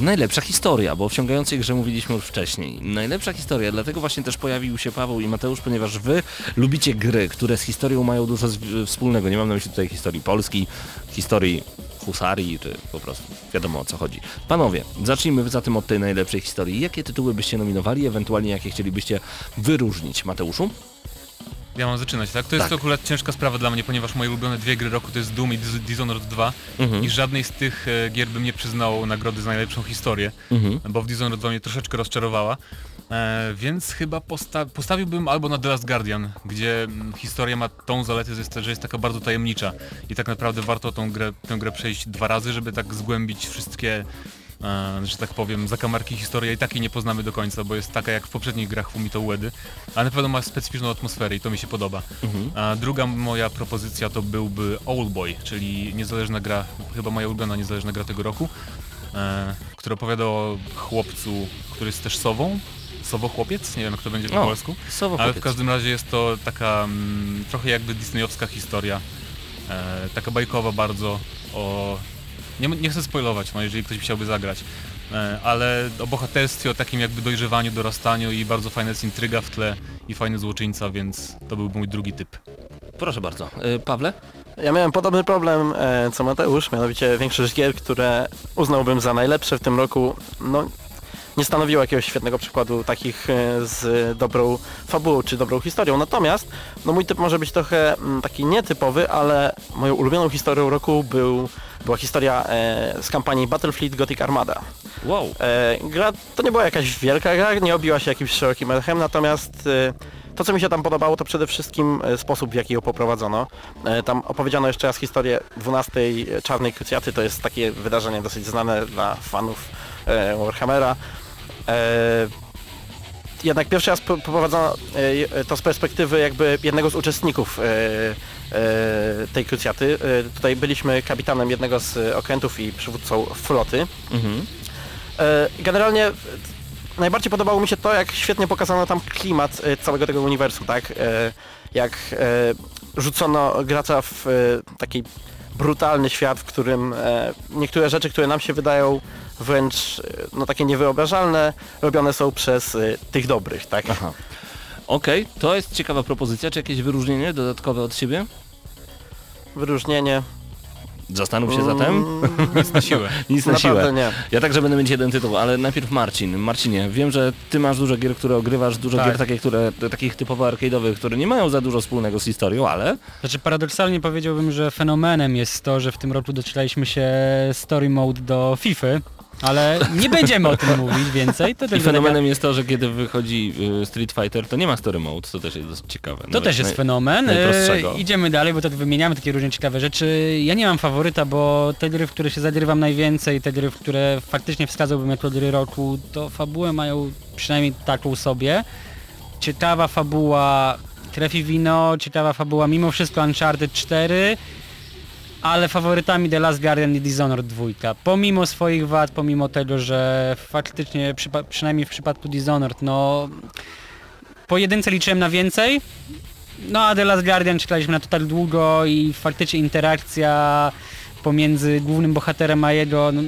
najlepsza historia, bo o wciągającej grze mówiliśmy już wcześniej. Najlepsza historia, dlatego właśnie też pojawił się Paweł i Mateusz, ponieważ wy lubicie gry, które z historią mają dużo z- wspólnego. Nie mam na myśli tutaj historii Polski, historii husarii, czy po prostu wiadomo o co chodzi. Panowie, zacznijmy zatem od tej najlepszej historii. Jakie tytuły byście nominowali, ewentualnie jakie chcielibyście wyróżnić? Mateuszu? Ja mam zaczynać, tak? To jest Tak. akurat ciężka sprawa dla mnie, ponieważ moje ulubione dwie gry roku to jest Doom i Dis- Dishonored 2 Mhm. i żadnej z tych e, gier bym nie przyznał nagrody za najlepszą historię, Mhm. bo w Dishonored 2 mnie troszeczkę rozczarowała. E, więc chyba posta postawiłbym albo na The Last Guardian, gdzie mm, historia ma tą zaletę, że jest, że jest taka bardzo tajemnicza i tak naprawdę warto tą grę, tę grę przejść dwa razy, żeby tak zgłębić wszystkie e, że tak powiem, zakamarki historii i takiej nie poznamy do końca, bo jest taka jak w poprzednich grach Fumito Uedy, ale na pewno ma specyficzną atmosferę i to mi się podoba. A druga moja propozycja to byłby Owlboy, czyli niezależna gra, chyba moja ulubiona niezależna gra tego roku, e, która opowiada o chłopcu, który jest też sową, sowo-chłopiec, nie wiem jak to będzie po O, polsku. Ale w każdym razie jest to taka mm, trochę jakby disneyowska historia, e, taka bajkowa bardzo o... Nie, nie chcę spoilować, no, jeżeli ktoś by chciałby zagrać, e, ale o bohaterstwie, o takim jakby dojrzewaniu, dorastaniu i bardzo fajna jest intryga w tle i fajny złoczyńca, więc to byłby mój drugi typ. Proszę bardzo. Y, Pawle? Ja miałem podobny problem e, co Mateusz, mianowicie większość gier, które uznałbym za najlepsze w tym roku, no nie stanowiło jakiegoś świetnego przykładu takich e, z dobrą fabułą czy dobrą historią. Natomiast no mój typ może być trochę mm, taki nietypowy, ale moją ulubioną historią roku był, była historia e, z kampanii Battlefleet Gothic Armada. Wow. E, gra to nie była jakaś wielka gra, nie obiła się jakimś szerokim echem, natomiast e, to co mi się tam podobało to przede wszystkim e, sposób w jaki ją poprowadzono. E, tam opowiedziano jeszcze raz historię 12 Czarnej Krucjaty, to jest takie wydarzenie dosyć znane dla fanów Warhammera. E, jednak pierwszy raz po- poprowadzono e, to z perspektywy jakby jednego z uczestników e, tej krucjaty. Tutaj byliśmy kapitanem jednego z okrętów i przywódcą floty. Mhm. Generalnie najbardziej podobało mi się to, jak świetnie pokazano tam klimat całego tego uniwersum, tak? Jak rzucono gracza w taki brutalny świat, w którym niektóre rzeczy, które nam się wydają wręcz e, no takie niewyobrażalne, robione są przez e, tych dobrych, tak? Aha. Okej, to jest ciekawa propozycja. Czy jakieś wyróżnienie dodatkowe od siebie? Wyróżnienie. Zastanów się zatem. Mm, Nic na siłę. Nic na Naprawdę siłę. nie. Ja także będę mieć jeden tytuł, ale najpierw Marcin. Marcinie, wiem, że ty masz dużo gier, które ogrywasz, dużo Tak. gier takie, które, takich typowo arcade'owych, które nie mają za dużo wspólnego z historią, ale Znaczy paradoksalnie powiedziałbym, że fenomenem jest to, że w tym roku doczekaliśmy się story mode do FIFA, ale nie będziemy o tym mówić więcej. To, i fenomenem jest to, że kiedy wychodzi y, Street Fighter, to nie ma story mode, to też jest dosyć ciekawe. To też jest naj- fenomen. najprostszego. E, idziemy dalej, bo tak wymieniamy takie różne ciekawe rzeczy. Ja nie mam faworyta, bo te gry, w które się zagrywam najwięcej, te gry, w które faktycznie wskazałbym jako gry roku, to fabułę mają przynajmniej taką sobie. Ciekawa fabuła Krew Wino, ciekawa fabuła mimo wszystko Uncharted 4, ale faworytami The Last Guardian i Dishonored 2. Pomimo swoich wad, pomimo tego, że faktycznie przypa- przynajmniej w przypadku Dishonored, no po jedynce liczyłem na więcej, no a The Last Guardian czytaliśmy na total długo i faktycznie interakcja pomiędzy głównym bohaterem a jego no,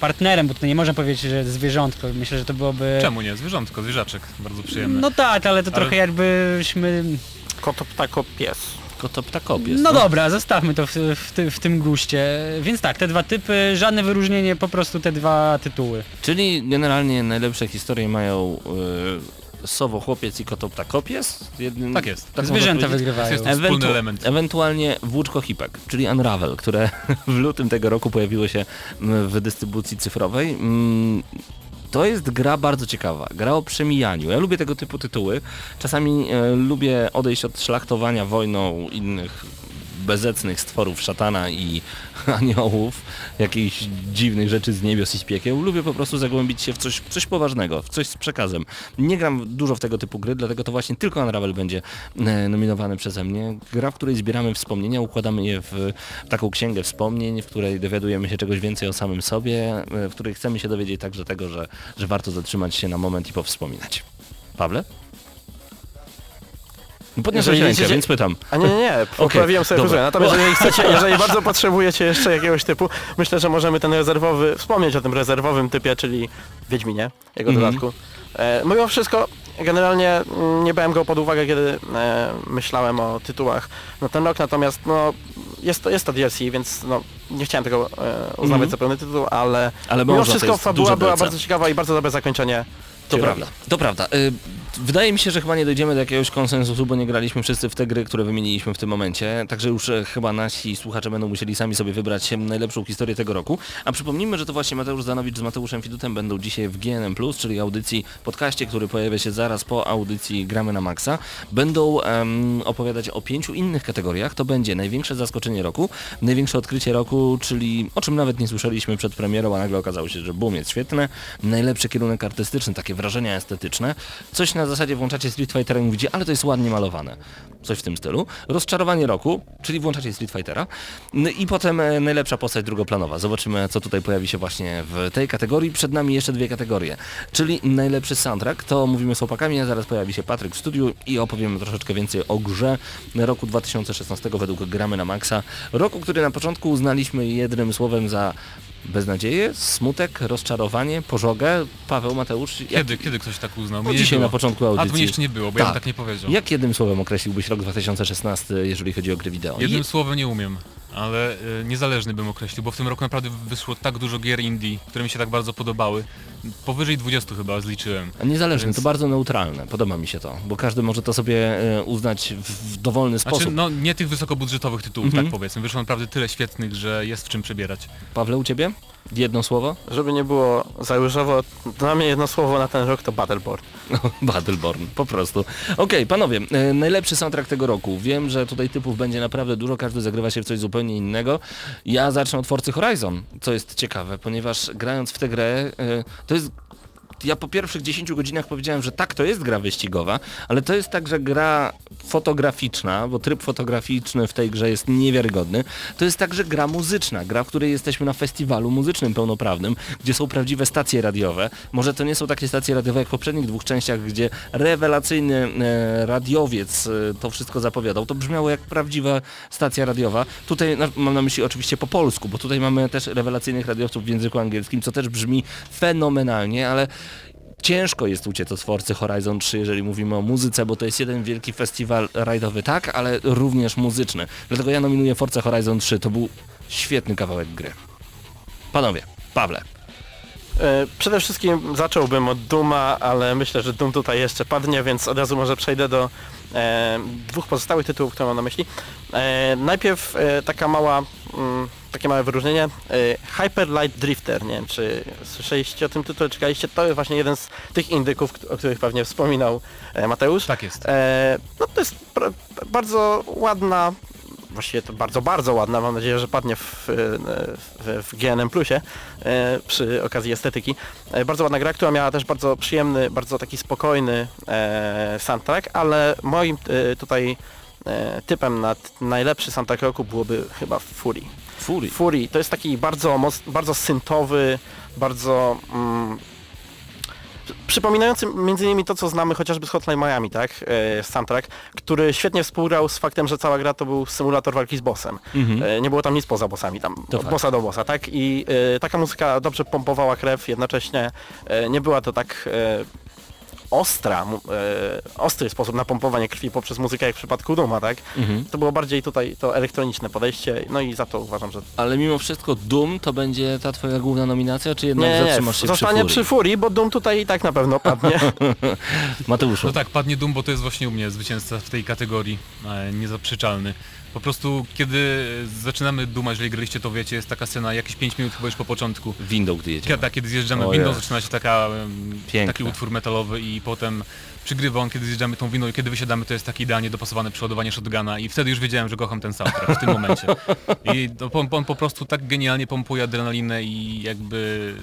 partnerem, bo tutaj nie można powiedzieć, że zwierzątko, myślę, że to byłoby... Czemu nie? Zwierzątko, zwierzaczek, bardzo przyjemne. No tak, ale to Ale- trochę jakbyśmy... Koto, ptako, pies. Koto ptakop jest. No dobra, zostawmy to w, w, ty, w tym guście. Więc tak, te dwa typy, żadne wyróżnienie, po prostu te dwa tytuły. Czyli generalnie najlepsze historie mają y, Sowo Chłopiec i Koto Ptakopies. Jednym, Tak jest. tak Zwierzęta wygrywają. Jest to wspólny Ewentu- element. Ewentualnie Włóczko Hipek, czyli Unravel, które w lutym tego roku pojawiło się mm, w dystrybucji cyfrowej. To jest gra bardzo ciekawa, gra o przemijaniu. Ja lubię tego typu tytuły. Czasami e, lubię odejść od szlachtowania wojną innych bezecnych stworów szatana i aniołów, jakichś dziwnych rzeczy z niebios i z piekieł. Lubię po prostu zagłębić się w coś, coś poważnego, w coś z przekazem. Nie gram dużo w tego typu gry, dlatego to właśnie tylko Unravel będzie e, nominowany przeze mnie. Gra, w której zbieramy wspomnienia, układamy je w taką księgę wspomnień, w której dowiadujemy się czegoś więcej o samym sobie, e, w której chcemy się dowiedzieć także tego, że, że warto zatrzymać się na moment i powspominać. Pawle? Podniosłeś Jeżeli rękę, więc pytam. A nie, nie, nie, poprawiłem sobie dobra. fryzurę. Natomiast jeżeli chcecie, jeżeli bardzo potrzebujecie jeszcze jakiegoś typu, myślę, że możemy ten rezerwowy, wspomnieć o tym rezerwowym typie, czyli Wiedźminie, jego Mhm. dodatku. E, mimo wszystko, generalnie mm, nie brałem go pod uwagę, kiedy e, myślałem o tytułach na ten rok, natomiast no, jest to, jest to DLC, więc no, nie chciałem tego e, uznawać Mhm. za pełny tytuł, ale Ale mimo wszystko fabuła była DLC. bardzo ciekawa i bardzo dobre zakończenie. To prawda, to prawda. Y, Wydaje mi się, że chyba nie dojdziemy do jakiegoś konsensusu, bo nie graliśmy wszyscy w te gry, które wymieniliśmy w tym momencie, także już e, chyba nasi słuchacze będą musieli sami sobie wybrać najlepszą historię tego roku. A przypomnijmy, że to właśnie Mateusz Zanowicz z Mateuszem Fidutem będą dzisiaj w GNM+, czyli audycji, podcaście, który pojawia się zaraz po audycji Gramy na Maxa. Będą em, opowiadać o pięciu innych kategoriach. To będzie największe zaskoczenie roku, największe odkrycie roku, czyli o czym nawet nie słyszeliśmy przed premierą, a nagle okazało się, że boom jest świetne, najlepszy kierunek artystyczny, takie wrażenia estetyczne, coś na zasadzie włączacie Street Fightera i mówicie, ale to jest ładnie malowane. Coś w tym stylu. Rozczarowanie roku, czyli włączacie Street Fightera. No I potem e, najlepsza postać drugoplanowa. Zobaczymy, co tutaj pojawi się właśnie w tej kategorii. Przed nami jeszcze dwie kategorie, czyli najlepszy soundtrack, to mówimy z chłopakami, a zaraz pojawi się Patryk w studiu i opowiemy troszeczkę więcej o grze roku 2016 według Gramy na Maxa. Roku, który na początku uznaliśmy jednym słowem za beznadzieję, smutek, rozczarowanie, pożogę. Paweł, Mateusz, jak, Kiedy, kiedy ktoś tak uznał? no dzisiaj na początku A audycji. mnie jeszcze nie było, bo ja bym Tak. tak nie powiedział. Jak jednym słowem określiłbyś rok 2016, jeżeli chodzi o gry wideo? Jednym Je- słowem nie umiem, ale y, niezależny bym określił, bo w tym roku naprawdę wyszło tak dużo gier indie, które mi się tak bardzo podobały. Powyżej 20 chyba zliczyłem. Niezależny, Więc- to bardzo neutralne, podoba mi się to, bo każdy może to sobie e, uznać w, dowolny Znaczy, sposób. no nie tych wysokobudżetowych tytułów, Mhm. tak powiedzmy. Wyszło naprawdę tyle świetnych, że jest w czym przebierać. Pawle, u Ciebie? Jedno słowo? Żeby nie było za różowo, dla mnie jedno słowo na ten rok to Battleborn. Battleborn, po prostu. Okej, panowie, e, najlepszy soundtrack tego roku. Wiem, że tutaj typów będzie naprawdę dużo, każdy zagrywa się w coś zupełnie innego. Ja zacznę od Forcy Horizon, co jest ciekawe, ponieważ grając w tę grę, e, to jest ja po pierwszych 10 godzinach powiedziałem, że tak, to jest gra wyścigowa, ale to jest także gra fotograficzna, bo tryb fotograficzny w tej grze jest niewiarygodny. To jest także gra muzyczna, gra, w której jesteśmy na festiwalu muzycznym pełnoprawnym, gdzie są prawdziwe stacje radiowe. Może to nie są takie stacje radiowe jak w poprzednich dwóch częściach, gdzie rewelacyjny e, radiowiec e, to wszystko zapowiadał. To brzmiało jak prawdziwa stacja radiowa. Tutaj na, mam na myśli oczywiście po polsku, bo tutaj mamy też rewelacyjnych radiowców w języku angielskim, co też brzmi fenomenalnie, ale Ciężko jest uciec od Forcy Horizon 3, jeżeli mówimy o muzyce, bo to jest jeden wielki festiwal rajdowy, tak, ale również muzyczny. Dlatego ja nominuję Forza Horizon 3. To był świetny kawałek gry. Panowie, Pawle, Przede wszystkim zacząłbym od Duma, ale myślę, że Doom tutaj jeszcze padnie, więc od razu może przejdę do e, dwóch pozostałych tytułów, które mam na myśli. E, najpierw e, taka mała, mm, takie małe wyróżnienie. E, Hyper Light Drifter, nie wiem czy słyszeliście o tym tytule, czekaliście, to jest właśnie jeden z tych indyków, o których pewnie wspominał e, Mateusz. Tak jest. E, no to jest bardzo ładna, właściwie to bardzo, bardzo ładna, mam nadzieję, że padnie w, w, w GNM Plusie e, przy okazji estetyki. E, bardzo ładna gra, która miała też bardzo przyjemny, bardzo taki spokojny e, soundtrack, ale moim tutaj typem na najlepszy soundtrack roku byłoby chyba Fury. Fury. Fury to jest taki bardzo, bardzo syntowy, bardzo mm, przypominający między innymi to, co znamy chociażby z Hotline Miami, tak? E, soundtrack, który świetnie współgrał z faktem, że cała gra to był symulator walki z bossem. Mhm. E, nie było tam nic poza bossami, tam To od fakt. bossa do bossa, tak? I e, taka muzyka dobrze pompowała krew, jednocześnie e, nie była to tak e, ostra, e, ostry sposób na pompowanie krwi poprzez muzykę jak w przypadku Duma, tak? Mhm. To było bardziej tutaj to elektroniczne podejście, no i za to uważam, że Ale mimo wszystko Doom to będzie ta twoja główna nominacja, czy jednak nie, zatrzymasz się zostanie przy przy Fury? Furii, bo Doom tutaj i tak na pewno padnie. Mateuszu, No tak, padnie Doom, bo to jest właśnie u mnie zwycięzca w tej kategorii, e, niezaprzeczalny. Po prostu kiedy zaczynamy Duma, jeżeli graliście to wiecie, jest taka scena jakieś 5 minut chyba już po początku. windą gdy jedzie. Kiedy, kiedy zjeżdżamy windą, zaczyna się taka, Piękne. taki utwór metalowy i potem przygrywa on, kiedy zjeżdżamy tą windą i kiedy wysiadamy, to jest takie idealnie dopasowane przeładowanie shotguna i wtedy już wiedziałem, że kocham ten soundtrack w tym momencie. I on, on po prostu tak genialnie pompuje adrenalinę i jakby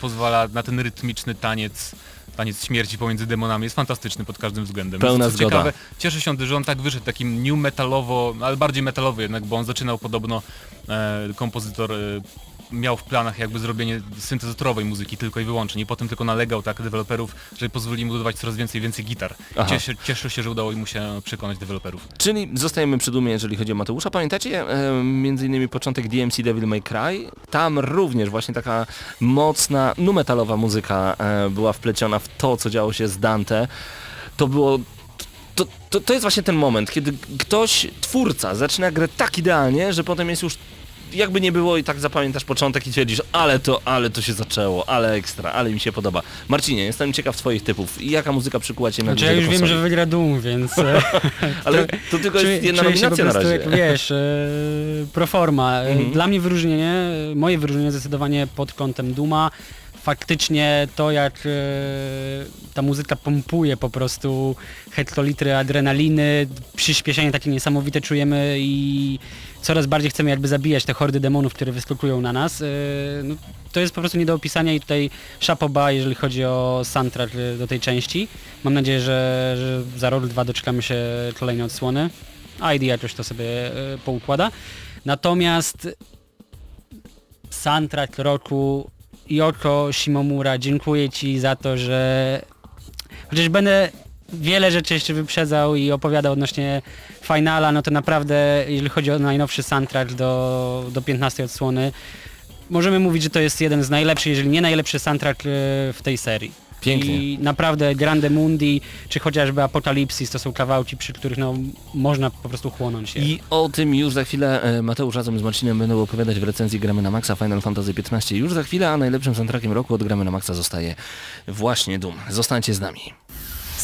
pozwala na ten rytmiczny taniec, taniec śmierci pomiędzy demonami. Jest fantastyczny pod każdym względem. Pełna Co zgoda. Ciekawe, cieszę się, że on tak wyszedł takim new metalowo, ale bardziej metalowy jednak, bo on zaczynał podobno e, kompozytor e, miał w planach jakby zrobienie syntezatorowej muzyki tylko i wyłącznie i potem tylko nalegał tak deweloperów, żeby pozwolili mu dodawać coraz więcej i więcej gitar. Cieszę, cieszę się, że udało mu się przekonać deweloperów. Czyli zostajemy przy Dumie, jeżeli chodzi o Mateusza. Pamiętacie e, między innymi początek DMC Devil May Cry? Tam również właśnie taka mocna, numetalowa muzyka e, była wpleciona w to, co działo się z Dante. To było... To, to, to jest właśnie ten moment, kiedy ktoś, twórca, zaczyna grę tak idealnie, że potem jest już jakby nie było i tak zapamiętasz początek i twierdzisz, ale to, ale to się zaczęło, ale ekstra, ale mi się podoba. Marcinie, jestem ciekaw twoich typów. Jaka muzyka przykuła cię na Znaczy ja grę już wiem, że wygra Doom, więc... e, Ale to tylko jest jedna nominacja na razie. Jak, wiesz, e, proforma. E, Mhm. Dla mnie wyróżnienie, moje wyróżnienie zdecydowanie pod kątem Duma. Faktycznie to jak e, ta muzyka pompuje po prostu hektolitry adrenaliny, przyspieszenie takie niesamowite czujemy i coraz bardziej chcemy jakby zabijać te hordy demonów, które wyskakują na nas. E, No, to jest po prostu nie do opisania i tutaj szapoba, jeżeli chodzi o soundtrack e, do tej części. Mam nadzieję, że, że za rok, dwa doczekamy się kolejnej odsłony. ID jakoś to sobie e, poukłada. Natomiast soundtrack roku Yoko Shimomura, dziękuję Ci za to, że chociaż będę wiele rzeczy jeszcze wyprzedzał i opowiadał odnośnie finala, no to naprawdę, jeżeli chodzi o najnowszy soundtrack do, do 15 odsłony, możemy mówić, że to jest jeden z najlepszych, jeżeli nie najlepszy soundtrack e, w tej serii. Pięknie. I naprawdę Grande Mundi, czy chociażby Apokalipsis, to są kawałki, przy których no, można po prostu chłonąć je. I o tym już za chwilę e, Mateusz razem z Marcinem będą opowiadać w recenzji Gramy na Maxa Final Fantasy XV już za chwilę, a najlepszym soundtrackiem roku od Gramy na Maxa zostaje właśnie Doom. Zostańcie z nami.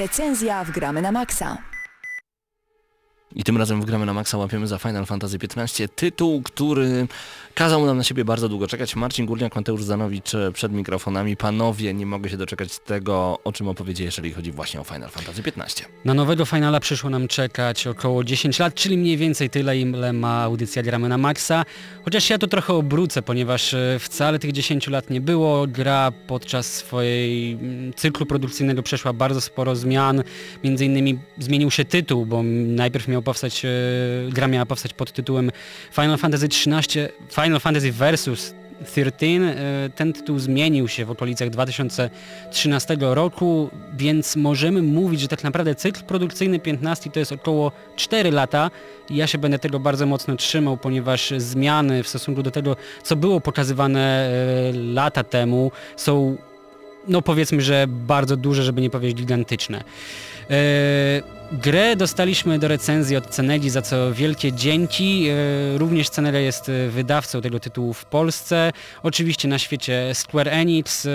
Recenzja w Gramy na Maxa. I tym razem w Gramy na Maxa łapiemy za Final Fantasy XV tytuł, który kazał nam na siebie bardzo długo czekać. Marcin Górniak, Mateusz Zanowicz e, przed mikrofonami. Panowie, nie mogę się doczekać tego, o czym opowiedzieć, jeżeli chodzi właśnie o Final Fantasy XV. Na nowego finala przyszło nam czekać około 10 lat, czyli mniej więcej tyle, ile ma audycja Gramy na Maxa. Chociaż ja to trochę obrócę, ponieważ e, wcale tych 10 lat nie było. Gra podczas swojej mm, cyklu produkcyjnego przeszła bardzo sporo zmian. Między innymi zmienił się tytuł, bo najpierw miał powstać, e, gra miała powstać pod tytułem Final Fantasy XIII, Final Fantasy Versus 13. E, Ten tytuł zmienił się w okolicach 2013 roku, więc możemy mówić, że tak naprawdę cykl produkcyjny 15 to jest około 4 lata i ja się będę tego bardzo mocno trzymał, ponieważ zmiany w stosunku do tego, co było pokazywane e, lata temu są no powiedzmy, że bardzo duże, żeby nie powiedzieć gigantyczne. E, grę dostaliśmy do recenzji od Ceneli, za co wielkie dzięki. E, również Cenele jest e, wydawcą tego tytułu w Polsce. Oczywiście na świecie Square Enix. E,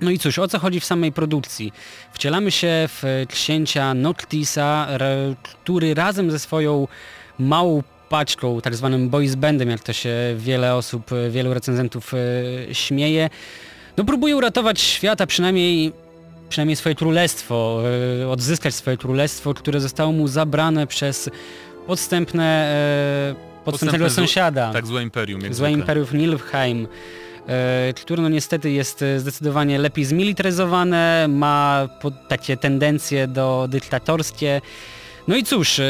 no i cóż, o co chodzi w samej produkcji? Wcielamy się w księcia Noctisa, który razem ze swoją małą paczką, tak zwanym boys bandem, jak to się wiele osób, wielu recenzentów śmieje, no próbuje uratować świata, przynajmniej przynajmniej swoje królestwo, e, odzyskać swoje królestwo, które zostało mu zabrane przez podstępne, e, podstępnego Podstępne sąsiada. Tak, złe imperium, Złe zwykle. imperium Nilfheim, e, które no niestety jest zdecydowanie lepiej zmilitaryzowane, ma takie tendencje do dyktatorskie. No i cóż,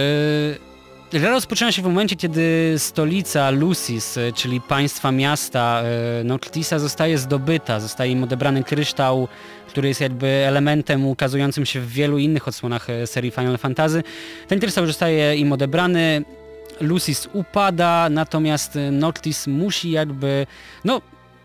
gra rozpoczyna się w momencie, kiedy stolica Lucis, e, czyli państwa miasta e, Noctisa zostaje zdobyta, zostaje im odebrany kryształ, który jest jakby elementem ukazującym się w wielu innych odsłonach e, serii Final Fantasy. Ten kryształ zostaje im odebrany, Lucis upada, natomiast Noctis musi jakby, no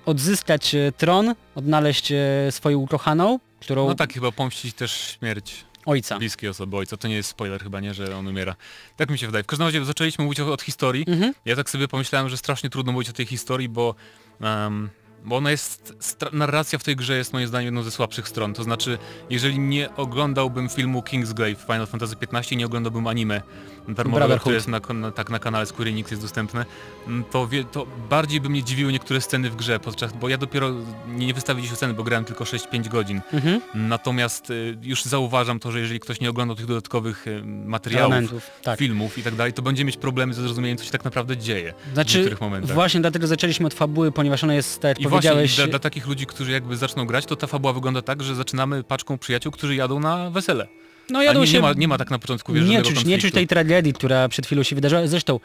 odzyskać tron, odnaleźć swoją ukochaną, którą No tak, chyba pomścić też śmierć ojca. bliskiej osoby ojca. To nie jest spoiler chyba, nie, że on umiera. Tak mi się wydaje. W każdym razie zaczęliśmy mówić od historii. Mhm. Ja tak sobie pomyślałem, że strasznie trudno mówić o tej historii, bo, em, bo ona jest, narracja w tej grze jest moim zdaniem jedną ze słabszych stron. To znaczy, jeżeli nie oglądałbym filmu Kingsglaive Final Fantasy XV, nie oglądałbym anime Brotherhood. które jest na, na, tak na kanale Square Enix jest dostępne, mm, to, wie, to bardziej by mnie dziwiły niektóre sceny w grze, podczas, bo ja dopiero nie, nie wystawię dziś oceny, bo grałem tylko 6-5 godzin. Mhm. Natomiast y, już zauważam to, że jeżeli ktoś nie oglądał tych dodatkowych y, materiałów, tak. filmów i tak dalej, to będzie mieć problemy ze zrozumieniem, co się tak naprawdę dzieje w Znaczy, niektórych momentach. właśnie dlatego zaczęliśmy od fabuły, ponieważ ona jest, tak jak I właśnie powiedziałeś... dla, dla takich ludzi, którzy jakby zaczną grać, to ta fabuła wygląda tak, że zaczynamy paczką przyjaciół, którzy jadą na wesele. No jadą nie, się... nie, ma, nie ma tak na początku wiesz, nie czuć, nie czuć tej tragedii, która przed chwilą się wydarzyła. Zresztą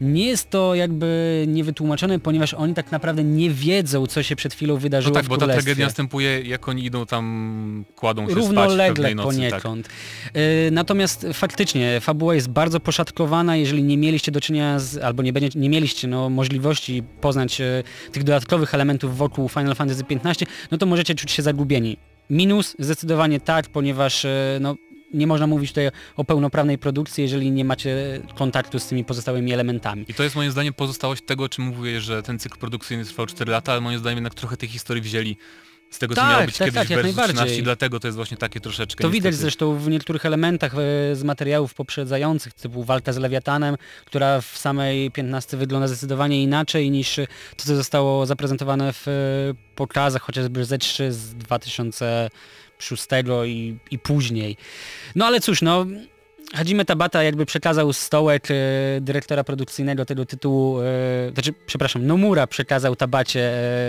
nie jest to jakby niewytłumaczone, ponieważ oni tak naprawdę nie wiedzą, co się przed chwilą No wydarzyło tak, w bo ta tragedia następuje, jak oni idą tam, kładą się spać Równolegle pewnej nocy. Tak. poniekąd. Yy, natomiast faktycznie fabuła jest bardzo poszatkowana, jeżeli nie mieliście do czynienia z, albo nie, będzie, nie mieliście no, możliwości poznać e, tych dodatkowych elementów wokół Final Fantasy XV, no to możecie czuć się zagubieni. Minus zdecydowanie tak, ponieważ e, no, nie można mówić tutaj o pełnoprawnej produkcji, jeżeli nie macie kontaktu z tymi pozostałymi elementami. I to jest moim zdaniem pozostałość tego, o czym mówię, że ten cykl produkcyjny trwał 4 lata, ale moim zdaniem jednak trochę tej historii wzięli z tego, co Tak, miało być tak, kiedyś tak, jak wersji najbardziej. 13 i dlatego to jest właśnie takie troszeczkę To widać niestety. zresztą w niektórych elementach e, z materiałów poprzedzających, typu walka z Lewiatanem, która w samej 15 wygląda zdecydowanie inaczej niż to, co zostało zaprezentowane w e, pokazach chociażby Z3 z 2006 i, i później. No ale cóż, no Hadzime Tabata jakby przekazał stołek e, dyrektora produkcyjnego tego tytułu, e, znaczy, przepraszam, Nomura przekazał Tabacie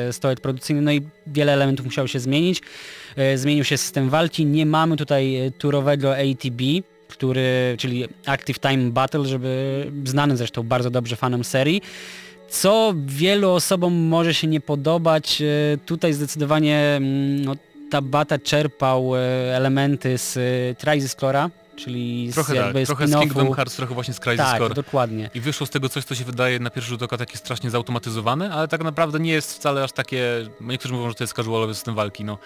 e, stołek produkcyjny, no i wiele elementów musiało się zmienić. E, zmienił się system walki, nie mamy tutaj e, turowego ATB, który, czyli Active Time Battle, żeby znany zresztą bardzo dobrze fanom serii. Co wielu osobom może się nie podobać, e, tutaj zdecydowanie mm, no, Tabata czerpał e, elementy z e, Crisis Core'a, czyli Trochę z tak, jakby trochę z. Kingdom Hearts, trochę właśnie z Crisis Tak, Core. dokładnie. I wyszło z tego coś, co się wydaje na pierwszy rzut oka takie strasznie zautomatyzowane, ale tak naprawdę nie jest wcale aż takie, niektórzy mówią, że to jest casualowy system walki, no.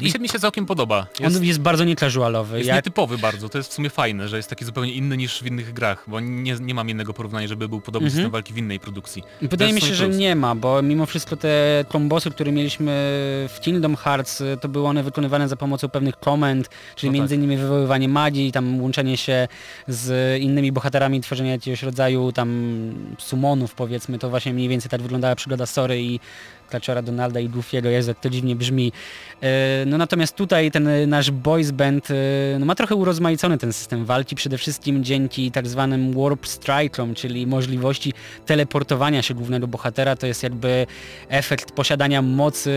Mi I- się, mi się całkiem podoba. Jest, On jest bardzo niecasualowy. jest Jak nietypowy bardzo, to jest w sumie fajne, że jest taki zupełnie inny niż w innych grach, bo nie, nie mam innego porównania, żeby był podobny Mhm. system walki w innej produkcji. Wydaje mi się, że plus. nie ma, bo mimo wszystko te kombosy, które mieliśmy w Kingdom Hearts, to były one wykonywane za pomocą pewnych komend, czyli No między innymi wywoływanie magii, tam łączenie się z innymi bohaterami, tworzenie jakiegoś rodzaju tam summonów powiedzmy, to właśnie mniej więcej tak wyglądała przygoda Sory i Klaczora Donalda i Goofiego, Jezu, jak to dziwnie brzmi. E, No natomiast tutaj ten nasz boys band e, no, ma trochę urozmaicony ten system walki, przede wszystkim dzięki tak zwanym warp strike'om, czyli możliwości teleportowania się głównego bohatera, to jest jakby efekt posiadania mocy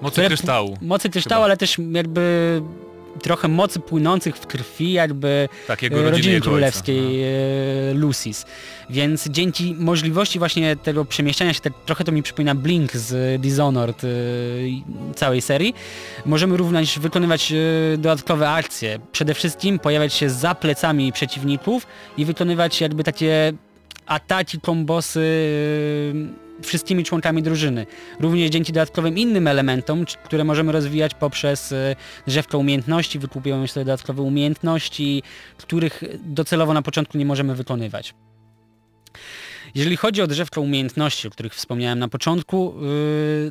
e, Mocy kryształu. mocy kryształu, Chyba. ale też jakby trochę mocy płynących w krwi jakby Tak, e, rodziny, rodziny królewskiej Ojca. e, Lucis. Więc dzięki możliwości właśnie tego przemieszczania się, tak, trochę to mi przypomina Blink z Dishonored e, i całej serii, możemy również wykonywać dodatkowe akcje. Przede wszystkim pojawiać się za plecami przeciwników i wykonywać jakby takie ataki, kombosy wszystkimi członkami drużyny. Również dzięki dodatkowym innym elementom, które możemy rozwijać poprzez e, drzewko umiejętności, wykupują sobie dodatkowe umiejętności, których docelowo na początku nie możemy wykonywać. Jeżeli chodzi o drzewko umiejętności, o których wspomniałem na początku, yy,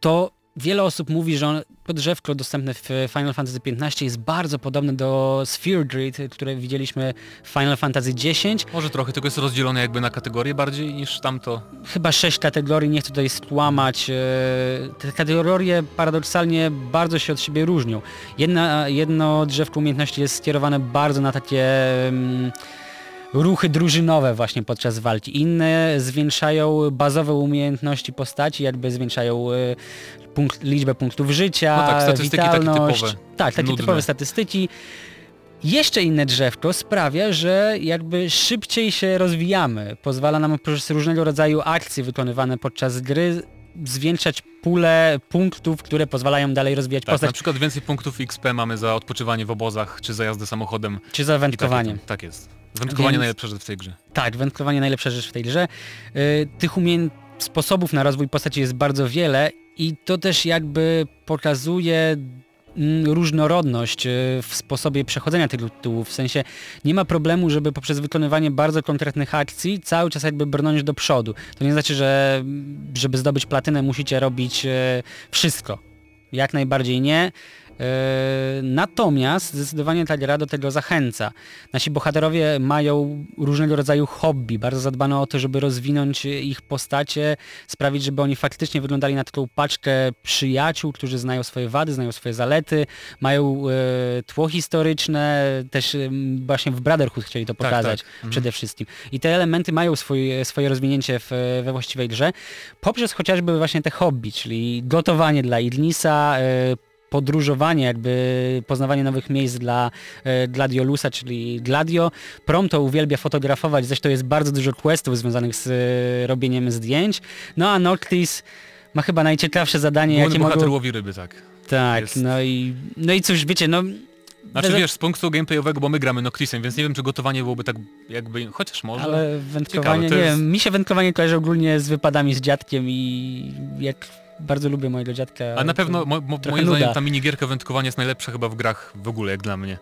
to wiele osób mówi, że on- to drzewko dostępne w Final Fantasy XV jest bardzo podobne do Sphere Grid, które widzieliśmy w Final Fantasy X. Może trochę, tylko jest rozdzielone jakby na kategorie bardziej niż tamto. Chyba sześć kategorii, nie chcę tutaj skłamać. e, Te kategorie paradoksalnie bardzo się od siebie różnią. Jedna, jedno drzewko umiejętności jest skierowane bardzo na takie mm, ruchy drużynowe właśnie podczas walki. Inne zwiększają bazowe umiejętności postaci, jakby zwiększają e, punkt, liczbę punktów życia, No tak, statystyki takie witalność. typowe, Tak, takie nudne. typowe statystyki. Jeszcze inne drzewko sprawia, że jakby szybciej się rozwijamy. Pozwala nam poprzez różnego rodzaju akcje wykonywane podczas gry zwiększać pulę punktów, które pozwalają dalej rozwijać Tak, na postać, przykład więcej punktów XP mamy za odpoczywanie w obozach, czy za jazdę samochodem. czy za wędkowanie. tam- Tak jest. Wędkowanie Więc- najlepsze rzecz w tej grze. Tak, wędkowanie najlepsza rzecz w tej grze. Y, tych sposobów na rozwój postaci jest bardzo wiele i to też jakby pokazuje mm, różnorodność e, w sposobie przechodzenia tego tytułu. W sensie nie ma problemu, żeby poprzez wykonywanie bardzo konkretnych akcji cały czas jakby brnąć do przodu. To nie znaczy, że żeby zdobyć platynę musicie robić e, wszystko. Jak najbardziej nie. E, Natomiast zdecydowanie ta gra do tego zachęca. Nasi bohaterowie mają różnego rodzaju hobby. Bardzo zadbano o to, żeby rozwinąć ich postacie, sprawić, żeby oni faktycznie wyglądali na taką paczkę przyjaciół, którzy znają swoje wady, znają swoje zalety, mają e, tło historyczne, też e, właśnie w Brotherhood chcieli to Tak, pokazać tak. Mhm. przede wszystkim. I te elementy mają swój, swoje rozwinięcie w, we właściwej grze, poprzez chociażby właśnie te hobby, czyli gotowanie dla Idnisa, podróżowanie, jakby poznawanie nowych miejsc dla e, Gladiolusa, czyli Gladio. Prompto uwielbia fotografować, zresztą jest bardzo dużo questów związanych z e, robieniem zdjęć. No a Noctis ma chyba najciekawsze zadanie, Główny jakie bohater mogą... łowi ryby, tak. Tak, jest- no i, no i cóż, wiecie, no... Znaczy wiesz, z punktu gameplayowego, bo my gramy Noctisem, więc nie wiem czy gotowanie byłoby tak jakby, chociaż może. Ale wędkowanie, Ciekawe, nie jest- wiem, mi się wędkowanie kojarzy ogólnie z wypadami z dziadkiem i jak bardzo lubię mojego dziadka. A na pewno mo, mo, moim zdaniem ta minigierka wędkowania jest najlepsza chyba w grach w ogóle, jak dla mnie.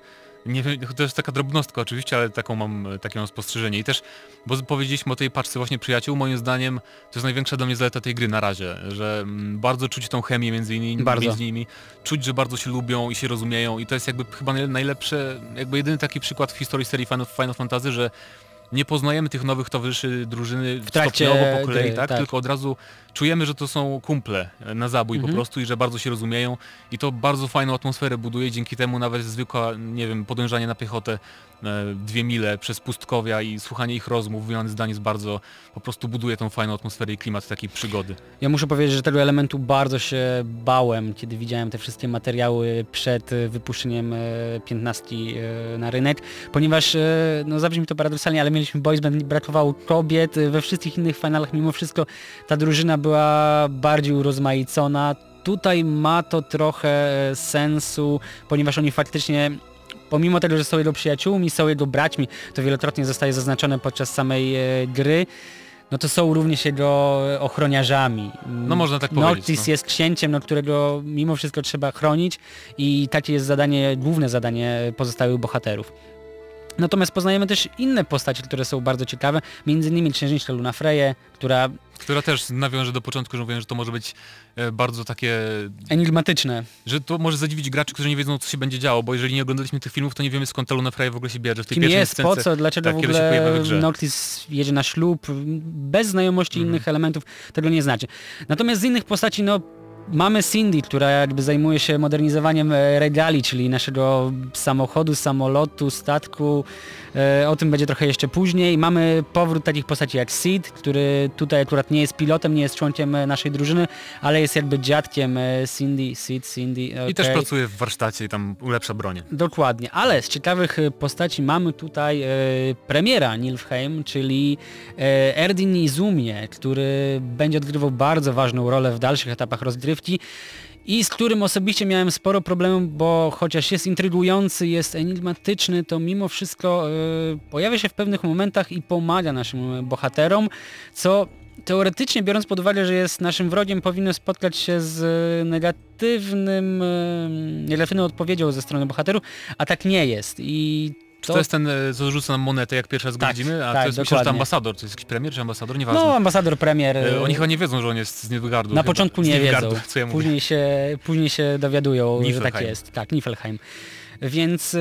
Nie wiem, to jest taka drobnostka oczywiście, ale taką mam, takie mam spostrzeżenie. I też, bo powiedzieliśmy o tej paczce właśnie przyjaciół, moim zdaniem to jest największa dla mnie zaleta tej gry na razie, że mm, bardzo czuć tą chemię między innymi, Bardzo. między nimi, czuć, że bardzo się lubią i się rozumieją i to jest jakby chyba naj- najlepsze, jakby jedyny taki przykład w historii serii Final, Final Fantasy, że nie poznajemy tych nowych towarzyszy drużyny W trakcie stopniowo po kolei, tak? tak. Tylko od razu czujemy, że to są kumple e, na zabój Mhm. po prostu i że bardzo się rozumieją i to bardzo fajną atmosferę buduje, dzięki temu nawet zwykła, nie wiem, podążanie na piechotę dwie mile przez pustkowia i słuchanie ich rozmów, wymiany zdań jest bardzo, po prostu buduje tą fajną atmosferę i klimat takiej przygody. Ja muszę powiedzieć, że tego elementu bardzo się bałem, kiedy widziałem te wszystkie materiały przed e, wypuszczeniem e, 15 e, na rynek, ponieważ, e, no zabrzmi to paradoksalnie, ale mieliśmy boys band, brakowało kobiet, e, we wszystkich innych finalach mimo wszystko ta drużyna była bardziej urozmaicona. Tutaj ma to trochę e, sensu, ponieważ oni faktycznie pomimo tego, że są jego przyjaciółmi, są jego braćmi, to wielokrotnie zostaje zaznaczone podczas samej e, gry, no to są również jego ochroniarzami. No można tak powiedzieć, Noctis no. jest księciem, no, którego mimo wszystko trzeba chronić i takie jest zadanie, główne zadanie pozostałych bohaterów. Natomiast poznajemy też inne postacie, które są bardzo ciekawe, między innymi księżniczkę Luna Freję, która Która też nawiąże do początku, że mówiłem, że to może być e, bardzo takie, enigmatyczne. że to może zadziwić graczy, którzy nie wiedzą co się będzie działo, bo jeżeli nie oglądaliśmy tych filmów, to nie wiemy skąd ta Luna Freya w ogóle się bierze w tej Kim pierwszej jest, scence. po co, dlaczego tak, w ogóle. Noctis jedzie na ślub, bez znajomości Mhm. innych elementów, tego nie znaczy. Natomiast z innych postaci, no mamy Cindy, która jakby zajmuje się modernizowaniem e, regali, czyli naszego samochodu, samolotu, statku. E, o tym będzie trochę jeszcze później. Mamy powrót takich postaci jak Sid, który tutaj akurat nie jest pilotem, nie jest członkiem e, naszej drużyny, ale jest jakby dziadkiem Cindy, Sid, Cindy. I też pracuje w warsztacie i tam ulepsza bronię. Dokładnie, ale z ciekawych postaci mamy tutaj premiera Nilfheim, czyli Erdin Izumie, który będzie odgrywał bardzo ważną rolę w dalszych etapach rozgrywki i z którym osobiście miałem sporo problemów, bo chociaż jest intrygujący, jest enigmatyczny, to mimo wszystko e, pojawia się w pewnych momentach i pomaga naszym bohaterom, co teoretycznie biorąc pod uwagę, że jest naszym wrogiem, powinno spotkać się z negatywnym, e, negatywną odpowiedzią ze strony bohaterów, a tak nie jest. I Czy to jest ten, e, co rzuca nam monetę, jak pierwszy raz Tak, widzimy? A tak, to jest, myślę, że to ambasador, to jest jakiś premier czy ambasador, nieważne. no, ambasador premier. E, e, Oni chyba nie wiedzą, że on jest z Nilfgaardu. na chyba. początku nie wiedzą. Co ja mówię. później, się, później się dowiadują, że tak jest. Tak, Niflheim. Więc e,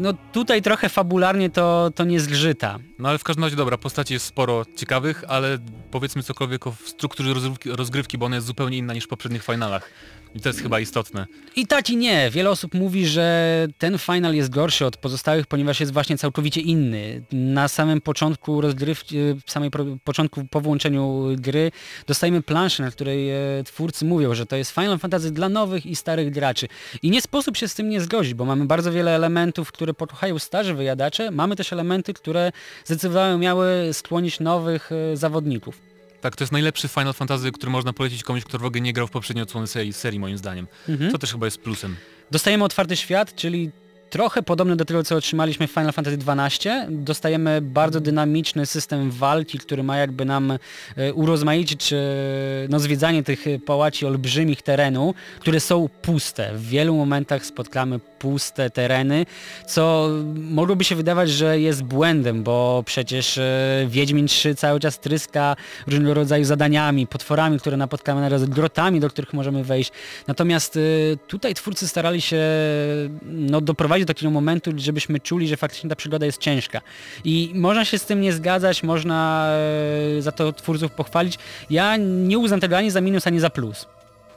no tutaj trochę fabularnie to, to nie zgrzyta. No ale w każdym razie dobra, postaci jest sporo ciekawych, ale powiedzmy cokolwiek o strukturze rozgrywki, rozgrywki, bo ona jest zupełnie inna niż w poprzednich finalach. I to jest chyba istotne. I tak i nie. Wiele osób mówi, że ten final jest gorszy od pozostałych, ponieważ jest właśnie całkowicie inny. Na samym początku rozgrywki, w samej początku po włączeniu gry dostajemy planszę, na której e, twórcy mówią, że to jest Final Fantasy dla nowych i starych graczy. I nie sposób się z tym nie zgodzić, bo mamy bardzo wiele elementów, które pokochają starzy wyjadacze, mamy też elementy, które zdecydowanie miały skłonić nowych e, zawodników. Tak, to jest najlepszy Final Fantasy, który można polecić komuś, kto w ogóle nie grał w poprzedniej odsłony serii, serii moim zdaniem. Mhm. Co też chyba jest plusem. Dostajemy otwarty świat, czyli trochę podobny do tego, co otrzymaliśmy w Final Fantasy XII. Dostajemy bardzo dynamiczny system walki, który ma jakby nam e, urozmaicić e, no, zwiedzanie tych pałaci olbrzymich terenu, które są puste. W wielu momentach spotkamy puste tereny, co mogłoby się wydawać, że jest błędem, bo przecież e, Wiedźmin 3 cały czas tryska różnego rodzaju zadaniami, potworami, które napotkamy naraz, grotami, do których możemy wejść. Natomiast tutaj twórcy starali się no, doprowadzić do takiego momentu, żebyśmy czuli, że faktycznie ta przygoda jest ciężka. I można się z tym nie zgadzać, można e, za to twórców pochwalić. Ja nie uznam tego ani za minus, ani za plus.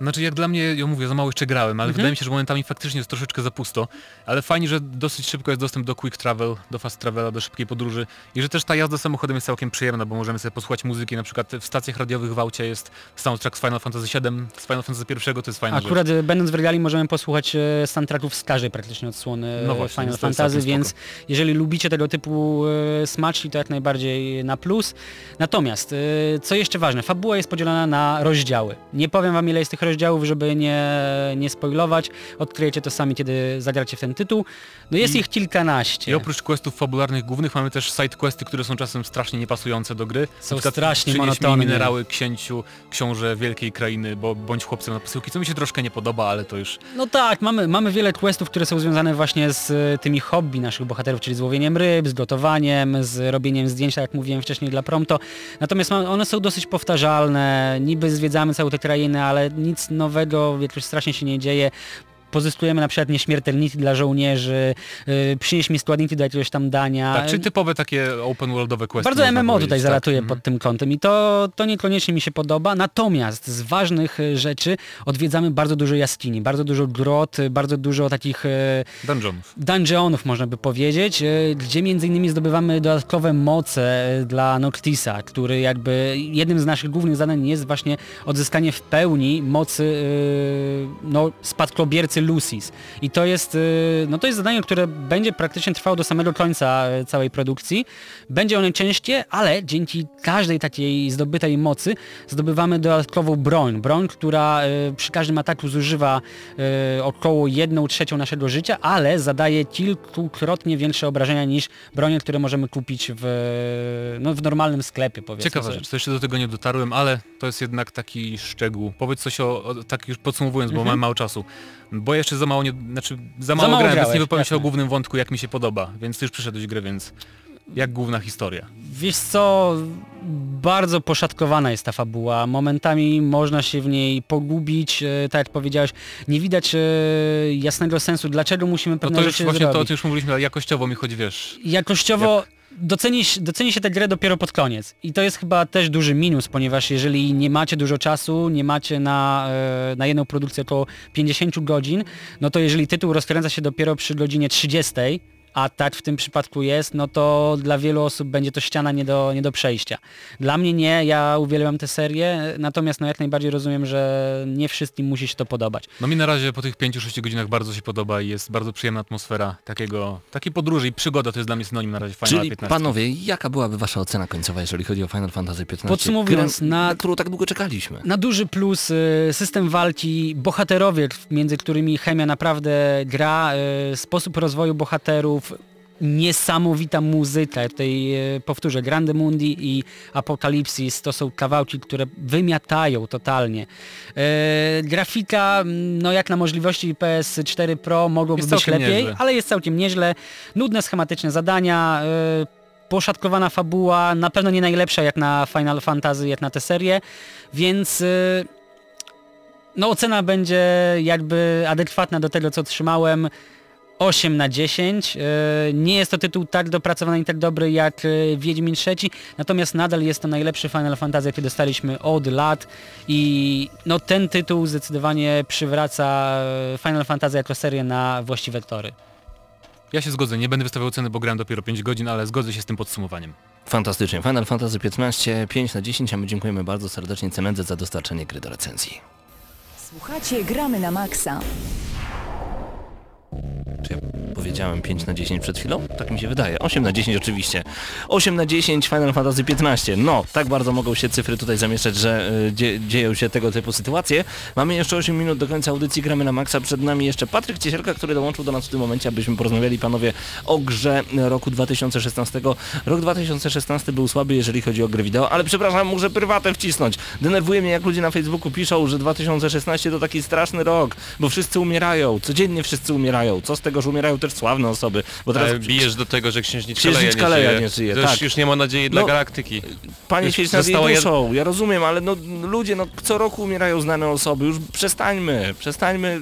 Znaczy jak dla mnie, ja mówię, za mało jeszcze grałem, ale wydaje mi się, że momentami faktycznie jest troszeczkę za pusto, ale fajnie, że dosyć szybko jest dostęp do quick travel, do fast travela, do szybkiej podróży i że też ta jazda samochodem jest całkiem przyjemna, bo możemy sobie posłuchać muzyki, na przykład w stacjach radiowych w aucie jest soundtrack z Final Fantasy VII, z Final Fantasy I, to jest fajna Akurat rzecz. e, będąc w regali możemy posłuchać e, soundtracków z każdej praktycznie odsłony No e, właśnie, Final Fantasy, więc jeżeli lubicie tego typu smaczki, to jak najbardziej na plus. Natomiast, co jeszcze ważne, fabuła jest podzielona na rozdziały. Nie powiem wam ile jest tych rozdziałów, żeby nie, nie spoilować. Odkryjecie to sami, kiedy zagracie w ten tytuł. No jest ich kilkanaście. I oprócz questów fabularnych głównych mamy też side questy, które są czasem strasznie niepasujące do gry. Są Na strasznie monotonne. minerały księciu, książę wielkiej krainy, bo bądź chłopcem na posyłki, co mi się troszkę nie podoba, ale to już... No tak, mamy, mamy wiele questów, które są związane właśnie z e, tymi hobby naszych bohaterów, czyli z łowieniem ryb, z gotowaniem, z robieniem zdjęć, tak jak mówiłem wcześniej dla Prompto. Natomiast one są dosyć powtarzalne, niby zwiedzamy całą tę krainę, ale nic nowego jakoś strasznie się nie dzieje. Pozyskujemy na przykład nieśmiertelniki dla żołnierzy, yy, przynieś mi składniki do jakiegoś tam dania. Tak, czy typowe takie open worldowe questy. Bardzo MMO tutaj tak. zalatuje Mhm. pod tym kątem i to, to niekoniecznie mi się podoba. Natomiast z ważnych y, rzeczy odwiedzamy bardzo dużo jaskini, bardzo dużo grot, y, bardzo dużo takich y, Dungeonów. dungeonów można by powiedzieć, gdzie między innymi zdobywamy dodatkowe moce dla Noctisa, który jakby jednym z naszych głównych zadań jest właśnie odzyskanie w pełni mocy no, spadkobiercy Lucis. I to jest, y, no to jest zadanie, które będzie praktycznie trwało do samego końca y, całej produkcji. Będzie ono ciężkie, ale dzięki każdej takiej zdobytej mocy zdobywamy dodatkową broń. Broń, która y, przy każdym ataku zużywa y, około 1 trzecią naszego życia, ale zadaje kilkukrotnie większe obrażenia niż bronie, które możemy kupić w, no, w normalnym sklepie, powiedzmy Ciekawa rzecz, to jeszcze do tego nie dotarłem, ale to jest jednak taki szczegół. Powiedz coś o, o tak już podsumowując, bo mamy mało czasu. Bo jeszcze za mało nie, znaczy za mało, mało grałem, więc grałeś, nie wypowiem się o głównym wątku, jak mi się podoba, więc ty już przyszedłeś grę, więc jak główna historia. Wiesz co, bardzo poszatkowana jest ta fabuła. Momentami można się w niej pogubić, e, tak jak powiedziałeś, nie widać e, jasnego sensu, dlaczego musimy No pewne to już rzeczy właśnie to, o zrobić. tym już mówiliśmy, ale jakościowo mi chodzi, wiesz. Jakościowo doceni, doceni się tę grę dopiero pod koniec. I to jest chyba też duży minus, ponieważ jeżeli nie macie dużo czasu, nie macie na, e, na jedną produkcję około 50 godzin, no to jeżeli tytuł rozkręca się dopiero przy godzinie 30, a tak w tym przypadku jest, no to dla wielu osób będzie to ściana nie do, nie do przejścia. Dla mnie nie, ja uwielbiam tę serię, natomiast no jak najbardziej rozumiem, że nie wszystkim musi się to podobać. No mi na razie po tych 5-6 godzinach bardzo się podoba i jest bardzo przyjemna atmosfera takiego, takiej podróży i przygoda to jest dla mnie synonim na razie Final Czyli 15. panowie, jaka byłaby wasza ocena końcowa, jeżeli chodzi o Final Fantasy XV? Podsumowując, Grę, na- na którą tak długo czekaliśmy. Na duży plus y, system walki, bohaterowie, między którymi chemia naprawdę gra, y, sposób rozwoju bohaterów, niesamowita muzyka. Tutaj y, powtórzę, Grande Mundi i Apokalipsis to są kawałki, które wymiatają totalnie. Y, grafika, no jak na możliwości PS4 Pro mogłoby Jest być lepiej, nieźle. ale jest całkiem nieźle. Nudne, schematyczne zadania, y, poszatkowana fabuła, na pewno nie najlepsza jak na Final Fantasy, jak na tę serię, więc no ocena będzie jakby adekwatna do tego, co otrzymałem. 8 na 10. Y, Nie jest to tytuł tak dopracowany i tak dobry jak y, Wiedźmin III, natomiast nadal jest to najlepszy Final Fantasy, jaki dostaliśmy od lat i no ten tytuł zdecydowanie przywraca y, Final Fantasy jako serię na właściwe tory. Ja się zgodzę, nie będę wystawiał ceny, bo grałem dopiero 5 godzin, ale zgodzę się z tym podsumowaniem. Fantastycznie. Final Fantasy XV 5 na 10, a my dziękujemy bardzo serdecznie Cemendze za dostarczenie gry do recenzji. Słuchacie Gramy na Maxa. Czy ja powiedziałem 5 na 10 przed chwilą? Tak mi się wydaje. 8 na 10 oczywiście. 8 na 10 Final Fantasy 15. No, tak bardzo mogą się cyfry tutaj zamieszczać, że y, dzie dzieją się tego typu sytuacje. Mamy jeszcze 8 minut do końca audycji, gramy na maksa. Przed nami jeszcze Patryk Ciesielka, który dołączył do nas w tym momencie, abyśmy porozmawiali panowie o grze roku 2016. Rok 2016 był słaby, jeżeli chodzi o gry wideo, ale przepraszam, muszę prywatę wcisnąć. Denerwuje mnie, jak ludzie na Facebooku piszą, że 2016 to taki straszny rok, bo wszyscy umierają, codziennie wszyscy umierają. Co z tego, że umierają też sławne osoby? Bo teraz Ale bijesz do tego, że księżniczka, Księżniczka Leia nie żyje. nie żyje, już, tak. już nie ma nadziei dla No, galaktyki. Panie świeć nad jej jed- duszą, ja rozumiem, ale no ludzie, no co roku umierają znane osoby, już przestańmy, przestańmy,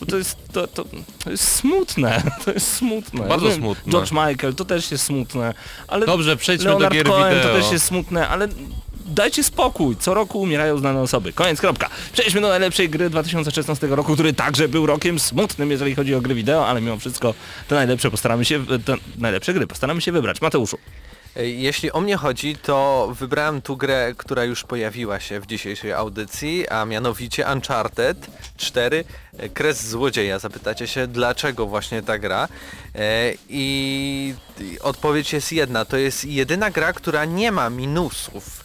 bo to jest, to, to, to jest smutne, to jest smutne. Bardzo Rozumiem, smutne. George Michael, to też jest smutne, ale Dobrze, przejdźmy Leonard do gier Cohen wideo. to też jest smutne, ale dajcie spokój, co roku umierają znane osoby. Koniec, kropka. Przejdźmy do najlepszej gry 2016 roku, który także był rokiem smutnym, jeżeli chodzi o gry wideo, ale mimo wszystko te najlepsze postaramy się, najlepsze gry postaramy się wybrać. Mateuszu. E, Jeśli o mnie chodzi, to wybrałem tu grę, która już pojawiła się w dzisiejszej audycji, a mianowicie Uncharted 4 e, Kres Złodzieja. Zapytacie się, dlaczego właśnie ta gra? E, I odpowiedź jest jedna. To jest jedyna gra, która nie ma minusów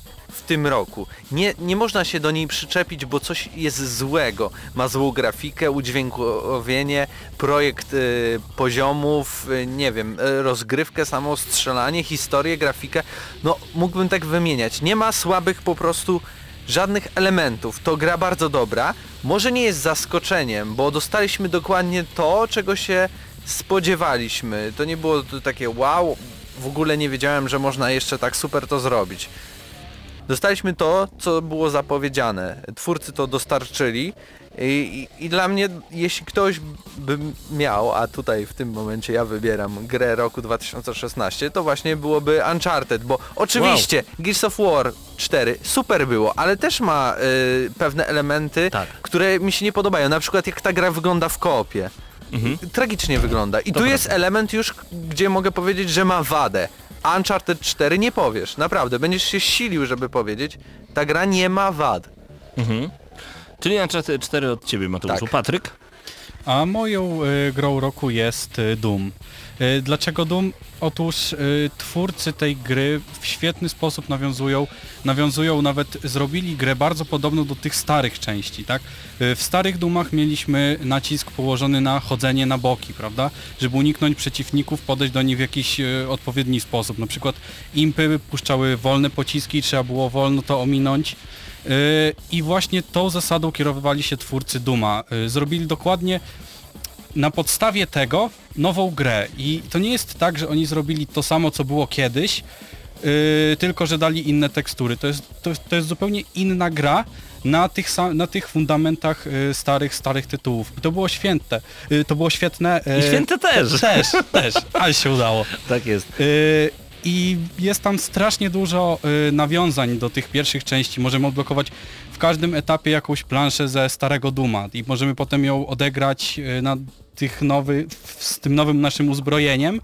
tym roku. Nie, nie można się do niej przyczepić, bo coś jest złego. Ma złą grafikę, udźwiękowienie, projekt y, poziomów, y, nie wiem, y, rozgrywkę, samo strzelanie, historię, grafikę. No, mógłbym tak wymieniać. Nie ma słabych po prostu żadnych elementów. To gra bardzo dobra. Może nie jest zaskoczeniem, bo dostaliśmy dokładnie to, czego się spodziewaliśmy. To nie było takie wow, w ogóle nie wiedziałem, że można jeszcze tak super to zrobić. Dostaliśmy to, co było zapowiedziane. Twórcy to dostarczyli i, i, i dla mnie, jeśli ktoś by miał, a tutaj w tym momencie ja wybieram grę roku 2016, to właśnie byłoby Uncharted, bo oczywiście Gears of War 4 super było, ale też ma y, pewne elementy, Tak. które mi się nie podobają. Na przykład jak ta gra wygląda w koopie. Tragicznie wygląda. I tu jest element już, gdzie mogę powiedzieć, że ma wadę. Uncharted 4 nie powiesz, naprawdę. Będziesz się silił, żeby powiedzieć. Ta gra nie ma wad. Mhm. Czyli Uncharted 4 od ciebie, Mateuszu. Tak. Patryk? A moją y, grą roku jest y, Doom. Y, dlaczego Doom? Otóż twórcy tej gry w świetny sposób nawiązują, nawiązują nawet, zrobili grę bardzo podobną do tych starych części, tak? W starych Doomach mieliśmy nacisk położony na chodzenie na boki, prawda? Żeby uniknąć przeciwników, podejść do nich w jakiś odpowiedni sposób. Na przykład impy puszczały wolne pociski, trzeba było wolno to ominąć. I właśnie tą zasadą kierowali się twórcy Duma. Yy, Zrobili dokładnie na podstawie tego nową grę. I to nie jest tak, że oni zrobili to samo, co było kiedyś, yy, tylko że dali inne tekstury. To jest, to, to jest zupełnie inna gra na tych, na tych fundamentach yy, starych, starych tytułów. I to było święte. To było świetne. I święte też. Też, też. Ale się udało. Tak jest. I jest tam strasznie dużo y, nawiązań do tych pierwszych części. Możemy odblokować w każdym etapie jakąś planszę ze starego Duma i możemy potem ją odegrać y, na tych nowy, z tym nowym naszym uzbrojeniem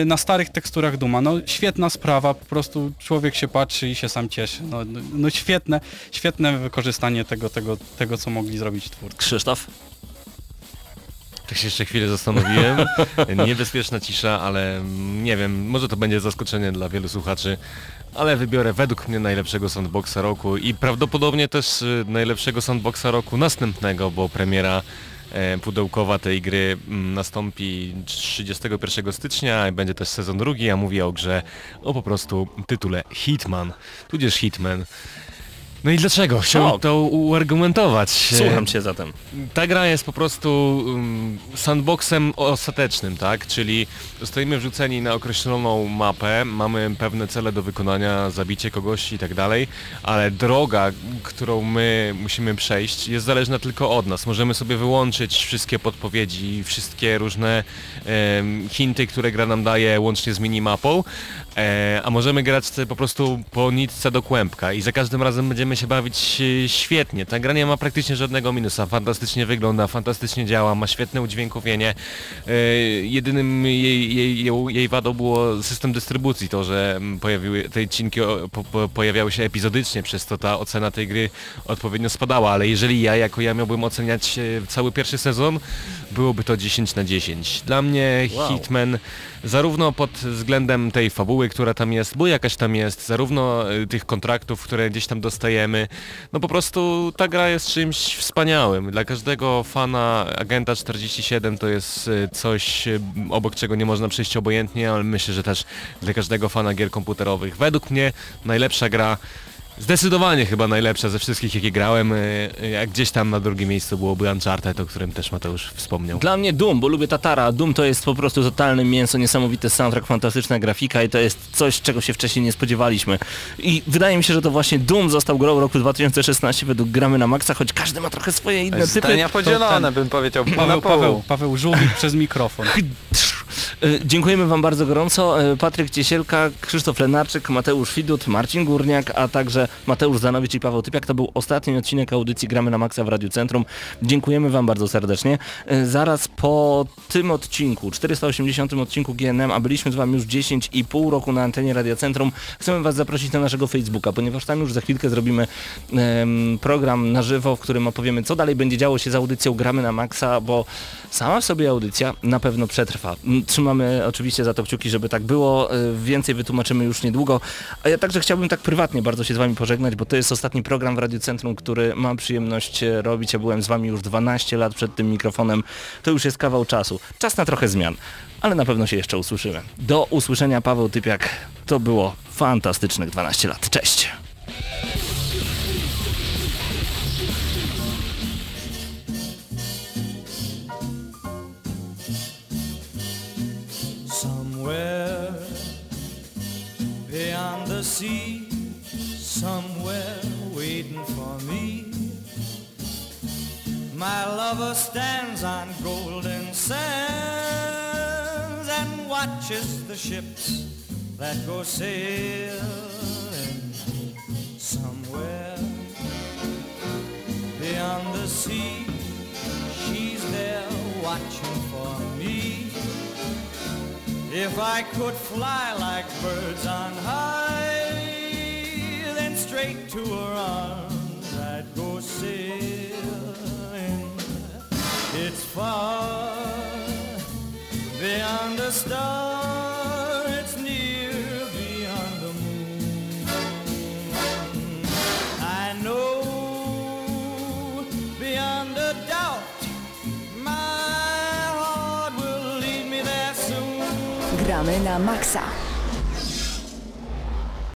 y, na starych teksturach Duma. No świetna sprawa, po prostu człowiek się patrzy i się sam cieszy. No, no, no świetne, świetne wykorzystanie tego, tego, tego, co mogli zrobić twórcy. Krzysztof? Tak się jeszcze chwilę zastanowiłem. Niebezpieczna cisza, ale nie wiem, może to będzie zaskoczenie dla wielu słuchaczy, ale wybiorę według mnie najlepszego sandboxa roku i prawdopodobnie też y, najlepszego sandboxa roku następnego, bo premiera e, pudełkowa tej gry mm, nastąpi 31 stycznia i będzie też sezon drugi, a mówię o grze o po prostu tytule Hitman, tudzież Hitman. No i dlaczego? Chciałbym O. to uargumentować. Słucham cię zatem. Ta gra jest po prostu um, sandboxem ostatecznym, tak? Czyli zostajemy wrzuceni na określoną mapę, mamy pewne cele do wykonania, zabicie kogoś i tak dalej, ale droga, którą my musimy przejść jest zależna tylko od nas. Możemy sobie wyłączyć wszystkie podpowiedzi, wszystkie różne em, hinty, które gra nam daje łącznie z minimapą, E, a możemy grać po prostu po nitce do kłębka i za każdym razem będziemy się bawić e, świetnie. Ta gra nie ma praktycznie żadnego minusa, fantastycznie wygląda, fantastycznie działa, ma świetne udźwiękowienie. E, jedynym jej, jej, jej, jej wadą było system dystrybucji, to, że mm, pojawiły, te odcinki po, po, pojawiały się epizodycznie, przez to ta ocena tej gry odpowiednio spadała, ale jeżeli ja jako ja miałbym oceniać e, cały pierwszy sezon, byłoby to 10 na 10. Dla mnie Wow. Hitman zarówno pod względem tej fabuły, która tam jest, bo jakaś tam jest, zarówno y, tych kontraktów, które gdzieś tam dostajemy, no po prostu ta gra jest czymś wspaniałym. Dla każdego fana Agenta 47 to jest y, coś, y, obok czego nie można przejść obojętnie, ale myślę, że też dla każdego fana gier komputerowych. Według mnie najlepsza gra Zdecydowanie chyba najlepsza ze wszystkich jakie grałem, y, y, a gdzieś tam na drugim miejscu byłoby Uncharted, o którym też Mateusz wspomniał. Dla mnie Doom, bo lubię Tatara. Doom to jest po prostu totalne mięso, niesamowity soundtrack, fantastyczna grafika i to jest coś, czego się wcześniej nie spodziewaliśmy. I wydaje mi się, że to właśnie Doom został grą roku 2016 według Gramy na Maxa, choć każdy ma trochę swoje inne typy. Zdania podzielone, bym powiedział. Paweł, pół. Paweł, Paweł Żółwik przez mikrofon. Y, Dziękujemy Wam bardzo gorąco. Y, Patryk Ciesielka, Krzysztof Lenarczyk, Mateusz Widut, Marcin Górniak, a także Mateusz Zanowicz i Paweł Typiak. To był ostatni odcinek audycji Gramy na Maxa w Radiu Centrum. Dziękujemy Wam bardzo serdecznie. Y, Zaraz po tym odcinku, 480 odcinku GNM, a byliśmy z Wami już 10,5 roku na antenie Radia Centrum, chcemy Was zaprosić na naszego Facebooka, ponieważ tam już za chwilkę zrobimy em, program na żywo, w którym opowiemy, co dalej będzie działo się z audycją Gramy na Maxa, bo sama w sobie audycja na pewno przetrwa. Trzymamy oczywiście za to kciuki, żeby tak było. Y, Więcej wytłumaczymy już niedługo. A ja także chciałbym tak prywatnie bardzo się z Wami pożegnać, bo to jest ostatni program w Radiu Centrum, który mam przyjemność e, robić. Ja byłem z Wami już 12 lat przed tym mikrofonem. To już jest kawał czasu. Czas na trochę zmian, ale na pewno się jeszcze usłyszymy. Do usłyszenia Paweł Typiak. To było fantastycznych 12 lat. Cześć! Somewhere waiting for me. My lover stands on golden sands and watches the ships that go sailing somewhere beyond the sea. She's there watching. If I could fly like birds on high, then straight to her arms I'd go sailing. It's far beyond a star, Gramy na maksa.